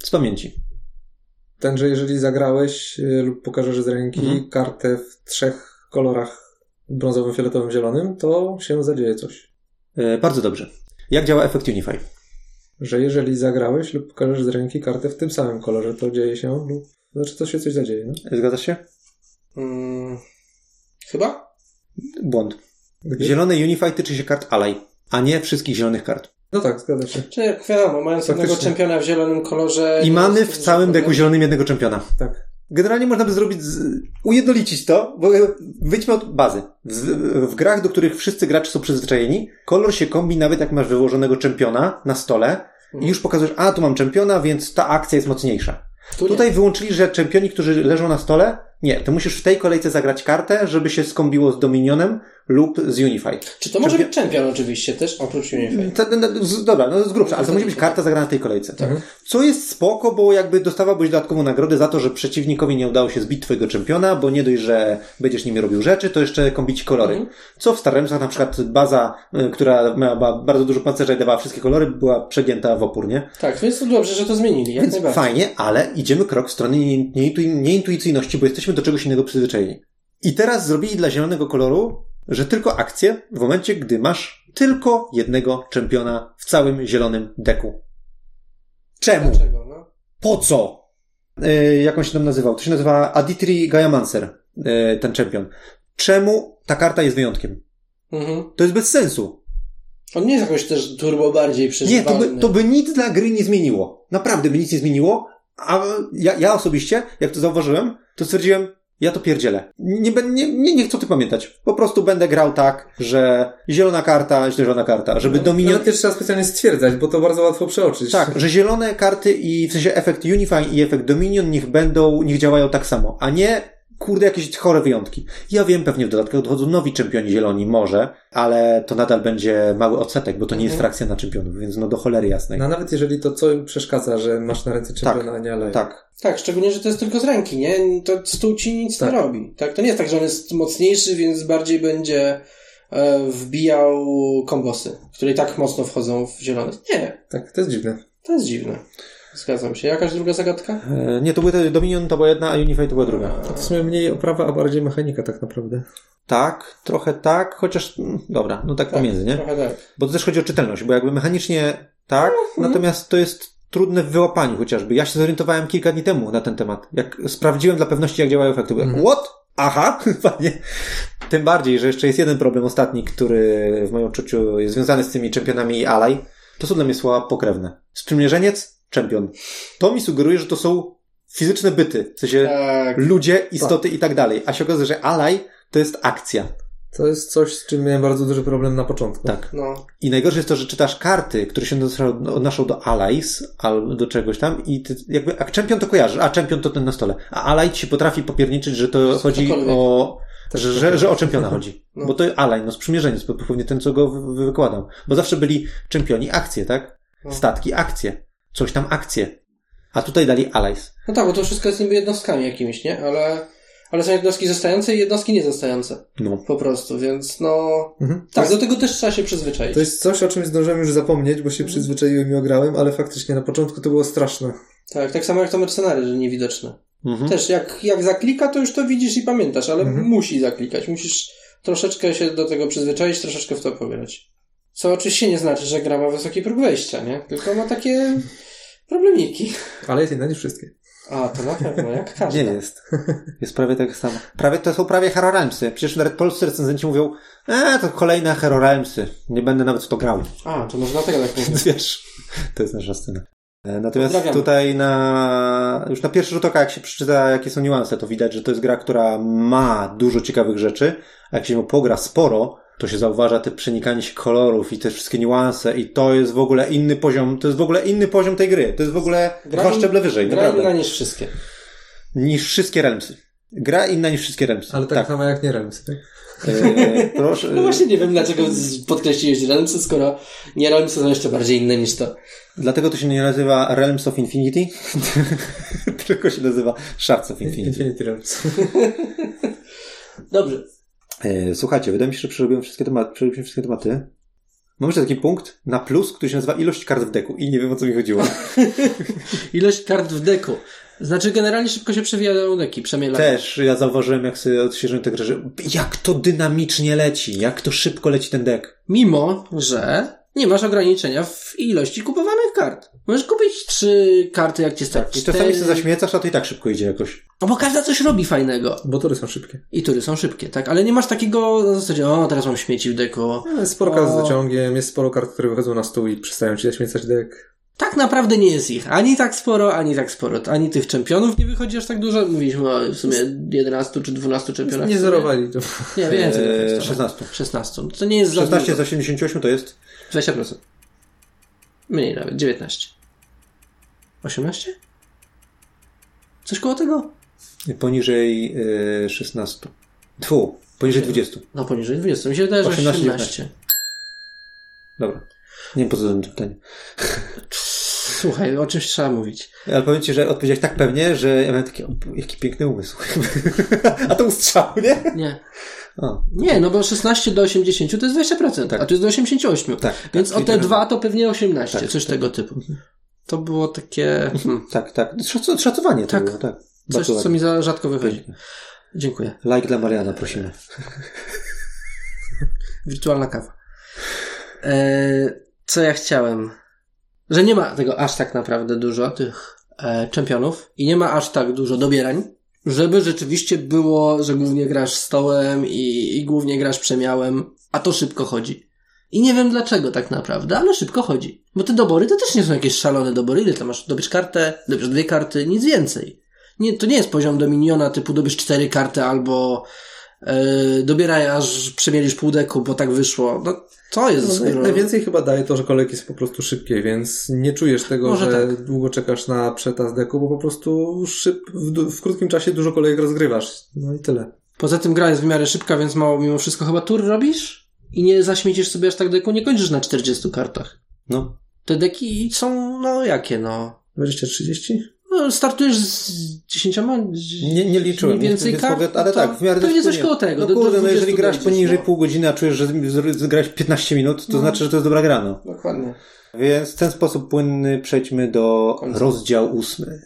Z pamięci. Ten, że jeżeli zagrałeś y, lub pokażesz z ręki Mhm. kartę w trzech kolorach brązowym, fioletowym, zielonym, to się zadzieje coś. Bardzo dobrze. Jak działa efekt Unify? Że jeżeli zagrałeś lub pokażesz z ręki kartę w tym samym kolorze, to dzieje się lub... Znaczy, to się coś zadzieje, no? Zgadzasz się? Mm, chyba? Błąd. Gdzie? Zielone Unify tyczy się kart Ally, a nie wszystkich zielonych kart. No tak, zgadza się. Czy jak wiadomo, mając jednego Faktycznie. czempiona w zielonym kolorze... I mamy w całym deku zielonym jednego czempiona. Tak. Generalnie można by zrobić, z... ujednolicić to, bo wyjdźmy od bazy. W, w grach, do których wszyscy gracze są przyzwyczajeni, kolor się kombi nawet jak masz wyłożonego czempiona na stole i już pokazujesz, a tu mam czempiona, więc ta akcja jest mocniejsza. Tu. Tutaj wyłączyli, że czempioni, którzy leżą na stole, nie, to musisz w tej kolejce zagrać kartę, żeby się skombiło z Dominionem lub z Unify. Czy to może Czempion- być czempion oczywiście też, oprócz Unify? To, no, z, dobra, no z grubsza, ale to musi być karta zagrana w tej kolejce. Tak. Co jest spoko, bo jakby dostawałbyś dodatkową nagrodę za to, że przeciwnikowi nie udało się zbić twojego czempiona, bo nie dość, że będziesz nimi robił rzeczy, to jeszcze kombić kolory. Mhm. Co w Staremsach na przykład baza, y, która miała bardzo dużo pancerza i dawała wszystkie kolory, była przegięta w opór, nie? Tak, więc to dobrze, że to zmienili, jak Więc najbardziej. fajnie, ale idziemy krok w stronę nie- nieintu- nieintuicyjności, bo jesteśmy do czegoś innego przyzwyczajeni. I teraz zrobili dla zielonego koloru, że tylko akcję w momencie, gdy masz tylko jednego czempiona w całym zielonym deku. Czemu? Dlaczego, no? Po co? Yy, jak on się tam nazywał? To się nazywa Aditri Gaiamancer, yy, ten czempion. Czemu ta karta jest wyjątkiem? Mhm. To jest bez sensu. On nie jest jakoś też turbo bardziej Nie, to przeżywalny. by, to by nic dla gry nie zmieniło. Naprawdę by nic nie zmieniło. A ja, ja osobiście, jak to zauważyłem, to stwierdziłem, ja to pierdzielę. Nie, nie, nie, nie chcę o tym pamiętać. Po prostu będę grał tak, że zielona karta, zielona karta, żeby Dominion... Ale też trzeba specjalnie stwierdzać, bo to bardzo łatwo przeoczyć. Tak, że zielone karty i w sensie efekt Unify i efekt Dominion niech będą, niech działają tak samo, a nie kurde jakieś chore wyjątki. Ja wiem, pewnie w dodatkach dochodzą nowi czempioni zieloni, może, ale to nadal będzie mały odsetek, bo to nie jest Mhm. frakcja na czempionów, więc no do cholery jasnej. No, a nawet jeżeli to co im przeszkadza, że masz na ręce czempiona, a nie aleja. Tak. Tak, szczególnie, że to jest tylko z ręki, nie? To stół ci nic Tak. nie robi. Tak, to nie jest tak, że on jest mocniejszy, więc bardziej będzie e, wbijał kombosy, które i tak mocno wchodzą w zielony. Nie, Tak, to jest dziwne. to jest dziwne. Zgadzam się. Jakaś druga zagadka? E, nie, to były te Dominion to była jedna, a Unify to była druga. To w sumie mniej oprawa, a bardziej mechanika tak naprawdę. Tak, trochę tak, chociaż mm, dobra, no tak, pomiędzy, nie? Trochę tak. Bo to też chodzi o czytelność, bo jakby mechanicznie tak, natomiast to jest trudne w wyłapaniu chociażby. Ja się zorientowałem kilka dni temu na ten temat. Jak sprawdziłem dla pewności, jak działają efekty, byłem, what? Aha, fajnie. Tym bardziej, że jeszcze jest jeden problem ostatni, który w moim odczuciu jest związany z tymi czempionami Alaj. To są dla mnie słowa pokrewne. Sprzymierzeniec, czempion. To mi sugeruje, że to są fizyczne byty. W sensie Tak. ludzie, istoty i tak dalej. A się okazuje, że Alaj to jest akcja. To jest coś, z czym miałem bardzo duży problem na początku. Tak. No. I najgorsze jest to, że czytasz karty, które się odnoszą- do Allies albo do czegoś tam i ty jakby, a Champion to kojarzy, a Champion to ten na stole. A Ally ci potrafi popierniczyć, że to chodzi cokolwiek. o, że, że, że o Championa chodzi. No. Bo to Ally, no sprzymierzeniec, bo pewnie ten, co go wy- wy- wykładał. Bo zawsze byli czempioni akcje, tak? No. Statki akcje. Coś tam akcje. A tutaj dali Allies. no tak, bo to wszystko jest niby jednostkami jakimiś, nie? Ale, ale są jednostki zostające i jednostki niezostające. No. Po prostu, więc no... Mhm. Tak, jest, do tego też trzeba się przyzwyczaić. to jest coś, o czym zdążyłem już zapomnieć, bo się przyzwyczaiłem i ograłem, ale faktycznie na początku to było straszne. Tak, tak samo jak to mercenary, że niewidoczne. Mhm. Też jak, jak zaklika, to już to widzisz i pamiętasz, ale Mhm. musi zaklikać. Musisz troszeczkę się do tego przyzwyczaić, troszeczkę w to pograć. Co oczywiście nie znaczy, że gra ma wysoki próg wejścia, nie? Tylko ma takie problemiki. Ale jest inna niż wszystkie. A, to na pewno, jak każdy. Nie jest. Jest prawie tak samo. Prawie, to są prawie Hero Realmsy. Przecież nawet polscy recenzenci mówią, e, to kolejne Hero Realmsy. Nie będę nawet w to grał. A, to może dlatego tak mówię. Wiesz, to jest nasza scena. E, Natomiast tutaj na, już na pierwszy rzut oka, jak się przeczyta, jakie są niuanse, to widać, że to jest gra, która ma dużo ciekawych rzeczy, a jak się ją pogra sporo, to się zauważa te przenikanie się kolorów i te wszystkie niuanse i to jest w ogóle inny poziom, to jest w ogóle inny poziom tej gry. To jest w ogóle Gra dwa in- szczeble wyżej, Gra naprawdę. inna niż wszystkie. Niż wszystkie Realmsy. Gra inna niż wszystkie Realmsy. Ale tak, samo jak nie Rems, tak? E, proszę. No właśnie nie wiem, dlaczego podkreśliłeś Realmsy, skoro nie Realmsy są jeszcze bardziej inne niż to. Dlatego to się nie nazywa Realms of Infinity, tylko się nazywa Shards of Infinity. Infinity Realms. Dobrze. E, słuchajcie, wydaje mi się, że przerobiłem wszystkie tematy. Wszystkie tematy. Mam jeszcze taki punkt na plus, który się nazywa ilość kart w deku i nie wiem o co mi chodziło. Ilość kart w deku. Znaczy generalnie szybko się przewijają deki, przemielają. Też ja zauważyłem, jak sobie odświeżyłem tę grę, że jak to dynamicznie leci, jak to szybko leci ten dek. Mimo, że nie masz ograniczenia w ilości kupowanych kart. Możesz kupić trzy karty, jak ci starczy. I czasami się zaśmiecasz, a to i tak szybko idzie jakoś. No bo każda coś robi fajnego. Bo tory są szybkie. I tury są szybkie, tak? Ale nie masz takiego na zasadzie, o, teraz mam śmieci w deku. Jest sporo kart z O. dociągiem, jest sporo kart, które wychodzą na stół i przestają ci zaśmiecać dek. Tak naprawdę nie jest ich ani tak sporo, ani tak sporo. Ani tych czempionów nie wychodzi aż tak dużo. Mówiliśmy o w sumie 11 czy 12 czempionach. Nie zerowali to. Nie, więcej. Eee, trochę. 16. 16. To nie jest za 16 dużo. z 88 to jest 20%. Mniej nawet, 19. 18? Coś koło tego? poniżej e, 16. Tfu, poniżej 20. No poniżej 20. Mi się wydaje, że 18, 18. Dobra. Nie wiem po co zadałem to pytanie. Słuchaj, o czymś trzeba mówić. Ale powiem Ci, że odpowiedziałeś tak pewnie, że ja miałem taki, jaki piękny umysł. A to ustrzał, nie? Nie. O, Nie, no bo 16 do 80 to jest 20%, Tak. a tu jest do 88. tak. Więc tak, o te dwa to pewnie 18, Tak, coś tak. tego typu. To było takie hmm, Tak, tak. Szac- Szacowanie to Tak. było, tak. coś, Bardzo co mi za rzadko wychodzi. Pięknie. Dziękuję. Like dla Mariana, prosimy. Wirtualna kawa. E, co ja chciałem? Że nie ma tego aż tak naprawdę dużo, tych e, czempionów i nie ma aż tak dużo dobierań, żeby rzeczywiście było, że głównie grasz stołem i, i głównie grasz przemiałem, a to szybko chodzi. I nie wiem dlaczego tak naprawdę, ale szybko chodzi. Bo te dobory to też nie są jakieś szalone dobory. Ile tam masz? Dobierz kartę, dobierz dwie karty, nic więcej. Nie, to nie jest poziom Dominiona typu dobierz cztery karty albo Yy, dobieraj aż przemielisz pół deku, bo tak wyszło. No, to jest... No, naj- najwięcej chyba daje to, że kolejki są po prostu szybkie, więc nie czujesz tego, Może że tak. długo czekasz na przetas deku, bo po prostu szyb, w, w krótkim czasie dużo kolejek rozgrywasz. No i tyle. Poza tym gra jest w miarę szybka, więc mało mimo wszystko chyba tur robisz i nie zaśmiecisz sobie aż tak deku, nie kończysz na 40 kartach. No. Te deki są, no jakie, no... 20-30? No, startujesz z dziesięcioma? Nie, nie liczyłem. Mniej więcej więc kart? ale To tak, w miarę Pewnie coś koło tego. No do- do kurde, no 20 jeżeli grasz poniżej no. pół godziny, a czujesz, że z- z- grałeś 15 minut, to No. znaczy, że to jest dobra gra, no. Dokładnie. Więc w ten sposób płynny przejdźmy do Końca. rozdział ósmy.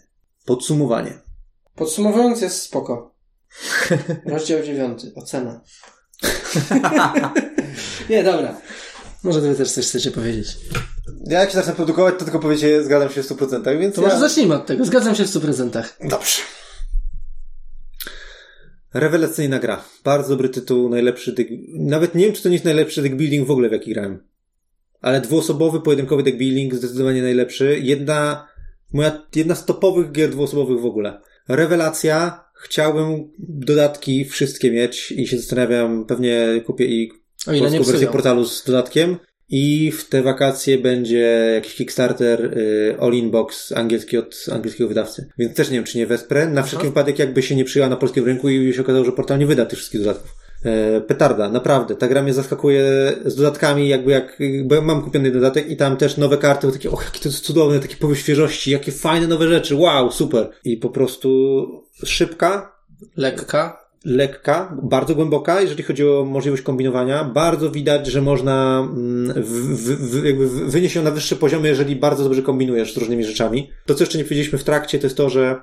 Podsumowanie. Podsumowując jest spoko. Rozdział dziewiąty. Ocena. Nie, dobra. Może wy też coś chcecie powiedzieć. Ja jak się zacznę produkować, to tylko powiecie, zgadzam się w 100%, więc To ja... może zacznijmy od tego. Zgadzam się w 100%. Dobrze. Rewelacyjna gra. Bardzo dobry tytuł, najlepszy deck... Nawet nie wiem, czy to nie jest najlepszy deck building w ogóle, w jaki grałem. Ale dwuosobowy, pojedynkowy deck building zdecydowanie najlepszy. Jedna, moja, jedna z topowych gier dwuosobowych w ogóle. Rewelacja. Chciałbym dodatki wszystkie mieć i się zastanawiam, pewnie kupię i O ile nie polską wersję portalu z dodatkiem. I w te wakacje będzie jakiś Kickstarter y, All In Box angielski od angielskiego wydawcy. Więc też nie wiem, czy nie wesprę. Na wszelki wypadek jakby się nie przyjęła na polskim rynku i się okazało, że portal nie wyda tych wszystkich dodatków. E, petarda, naprawdę. Ta gra mnie zaskakuje z dodatkami, jakby jak, bo mam kupiony dodatek i tam też nowe karty, bo takie, och, jakie to jest cudowne, takie powiew świeżości, jakie fajne nowe rzeczy, wow, super. I po prostu szybka, Lekka. Lekka, bardzo głęboka, jeżeli chodzi o możliwość kombinowania. Bardzo widać, że można mm, w, w, jakby wynieść ją na wyższe poziomy, jeżeli bardzo dobrze kombinujesz z różnymi rzeczami. To, co jeszcze nie powiedzieliśmy w trakcie, to jest to, że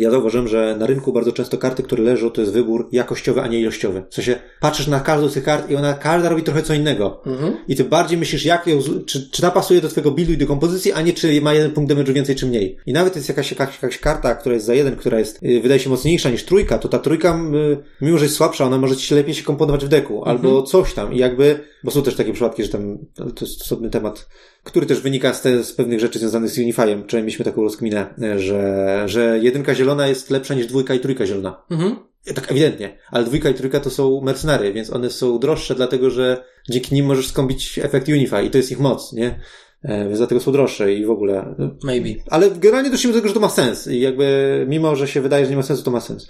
ja zauważyłem, że na rynku bardzo często karty, które leżą, to jest wybór jakościowy, a nie ilościowy. W sensie patrzysz na każdą z tych kart i ona każda robi trochę co innego. Mhm. I ty bardziej myślisz, jak ją, czy, czy ta pasuje do twojego buildu i do kompozycji, a nie czy ma jeden punkt damage'u więcej czy mniej. I nawet jest jakaś, jakaś, jakaś karta, która jest za jeden, która jest, y, wydaje się mocniejsza niż trójka, to ta trójka, y, mimo że jest słabsza, ona może ci lepiej się komponować w deku, albo coś tam. I jakby, bo są też takie przypadki, że tam, to jest osobny temat, który też wynika z, te, z pewnych rzeczy związanych z Unifyem, czyli mieliśmy taką rozkminę, y, że, że jedynka zielona jest lepsza niż dwójka i trójka zielona. Mhm. Tak ewidentnie, ale dwójka i trójka to są mercenary, więc one są droższe, dlatego że dzięki nim możesz skąpić efekt Unify i to jest ich moc, nie? E, Więc dlatego są droższe i w ogóle. Maybe. Ale generalnie doszliśmy do tego, że to ma sens i jakby mimo, że się wydaje, że nie ma sensu, to ma sens.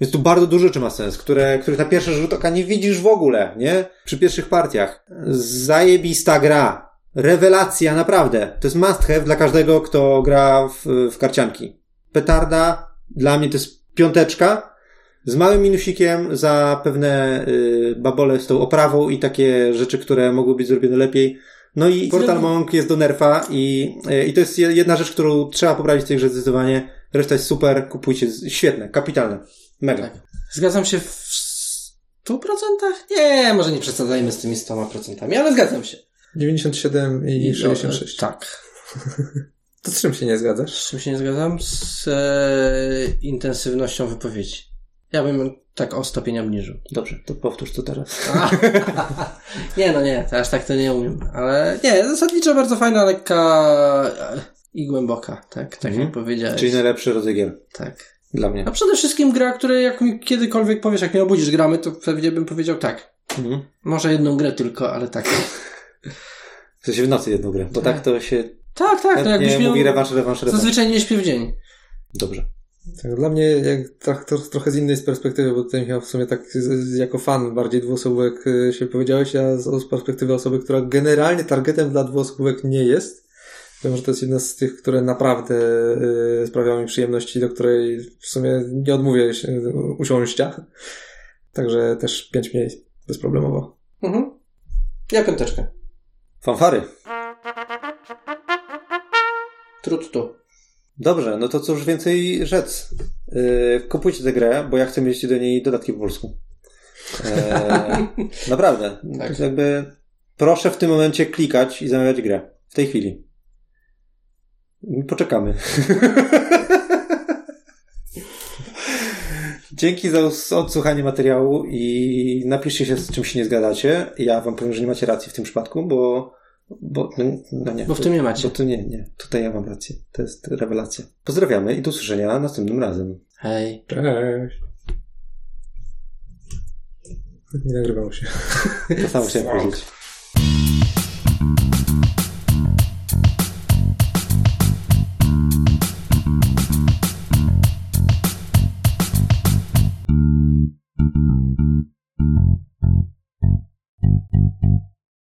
Więc tu bardzo dużo rzeczy ma sens, które, których na pierwszy rzut oka nie widzisz w ogóle, nie? Przy pierwszych partiach. Zajebista gra. Rewelacja, naprawdę. To jest must have dla każdego, kto gra w, w karcianki. Petarda, dla mnie to jest piąteczka, z małym minusikiem za pewne y, babole z tą oprawą i takie rzeczy, które mogły być zrobione lepiej. No i Portal Monk jest do nerfa i, y, i to jest je- jedna rzecz, którą trzeba poprawić w tej grze zdecydowanie. Reszta jest super, kupujcie, świetne, kapitalne. Mega. Tak. Zgadzam się w 100%? Nie, może nie przesadzajmy z tymi 100%, ale zgadzam się. 97 i 66. Tak. To z czym się nie zgadzasz? Z czym się nie zgadzam? Z e, intensywnością wypowiedzi. Ja bym tak o stopień obniżył. Dobrze, to powtórz to teraz. nie, no nie, aż tak to nie umiem. Ale nie, zasadniczo bardzo fajna, lekka e, i głęboka, tak, tak Mhm. jak powiedziałeś. Czyli najlepszy rodzaj gier. Tak. Dla mnie. A przede wszystkim gra, której jak mi kiedykolwiek powiesz, jak mnie obudzisz gramy, to pewnie bym powiedział tak. Mhm. Może jedną grę tylko, ale tak. W sensie w nocy jedną grę, bo tak to się Tak, tak, no jakbyś nie miał... mówi rewanż, rewanż, rewanż. Zazwyczaj nie śpię w dzień. Dobrze. Tak, dla mnie jak, tak, to, trochę z innej perspektywy, bo tutaj Michał w sumie tak jako fan bardziej dwuosobówek y, się powiedziałeś, a z, z perspektywy osoby, która generalnie targetem dla dwuosobówek nie jest, wiem, że to jest jedna z tych, które naprawdę y, sprawiają mi przyjemności, do której w sumie nie odmówię się y, usiąścia. Także też pięć miejsc bezproblemowo. Mhm. Ja piąteczkę. Fanfary. Trud tu. Dobrze, no to cóż więcej rzec. Yy, kupujcie tę grę, bo ja chcę mieć do niej dodatki po polsku. Eee, naprawdę. Tak. Jakby proszę w tym momencie klikać i zamawiać grę. W tej chwili. Poczekamy. Dzięki za odsłuchanie materiału i napiszcie się, z czym się nie zgadzacie. Ja wam powiem, że nie macie racji w tym przypadku, bo, bo no, no nie. Bo w tym nie macie. Bo tu nie, nie. Tutaj ja mam rację. To jest rewelacja. Pozdrawiamy i do usłyszenia następnym razem. Hej. Cześć! Nie nagrywało się. To samo chciałem powiedzieć.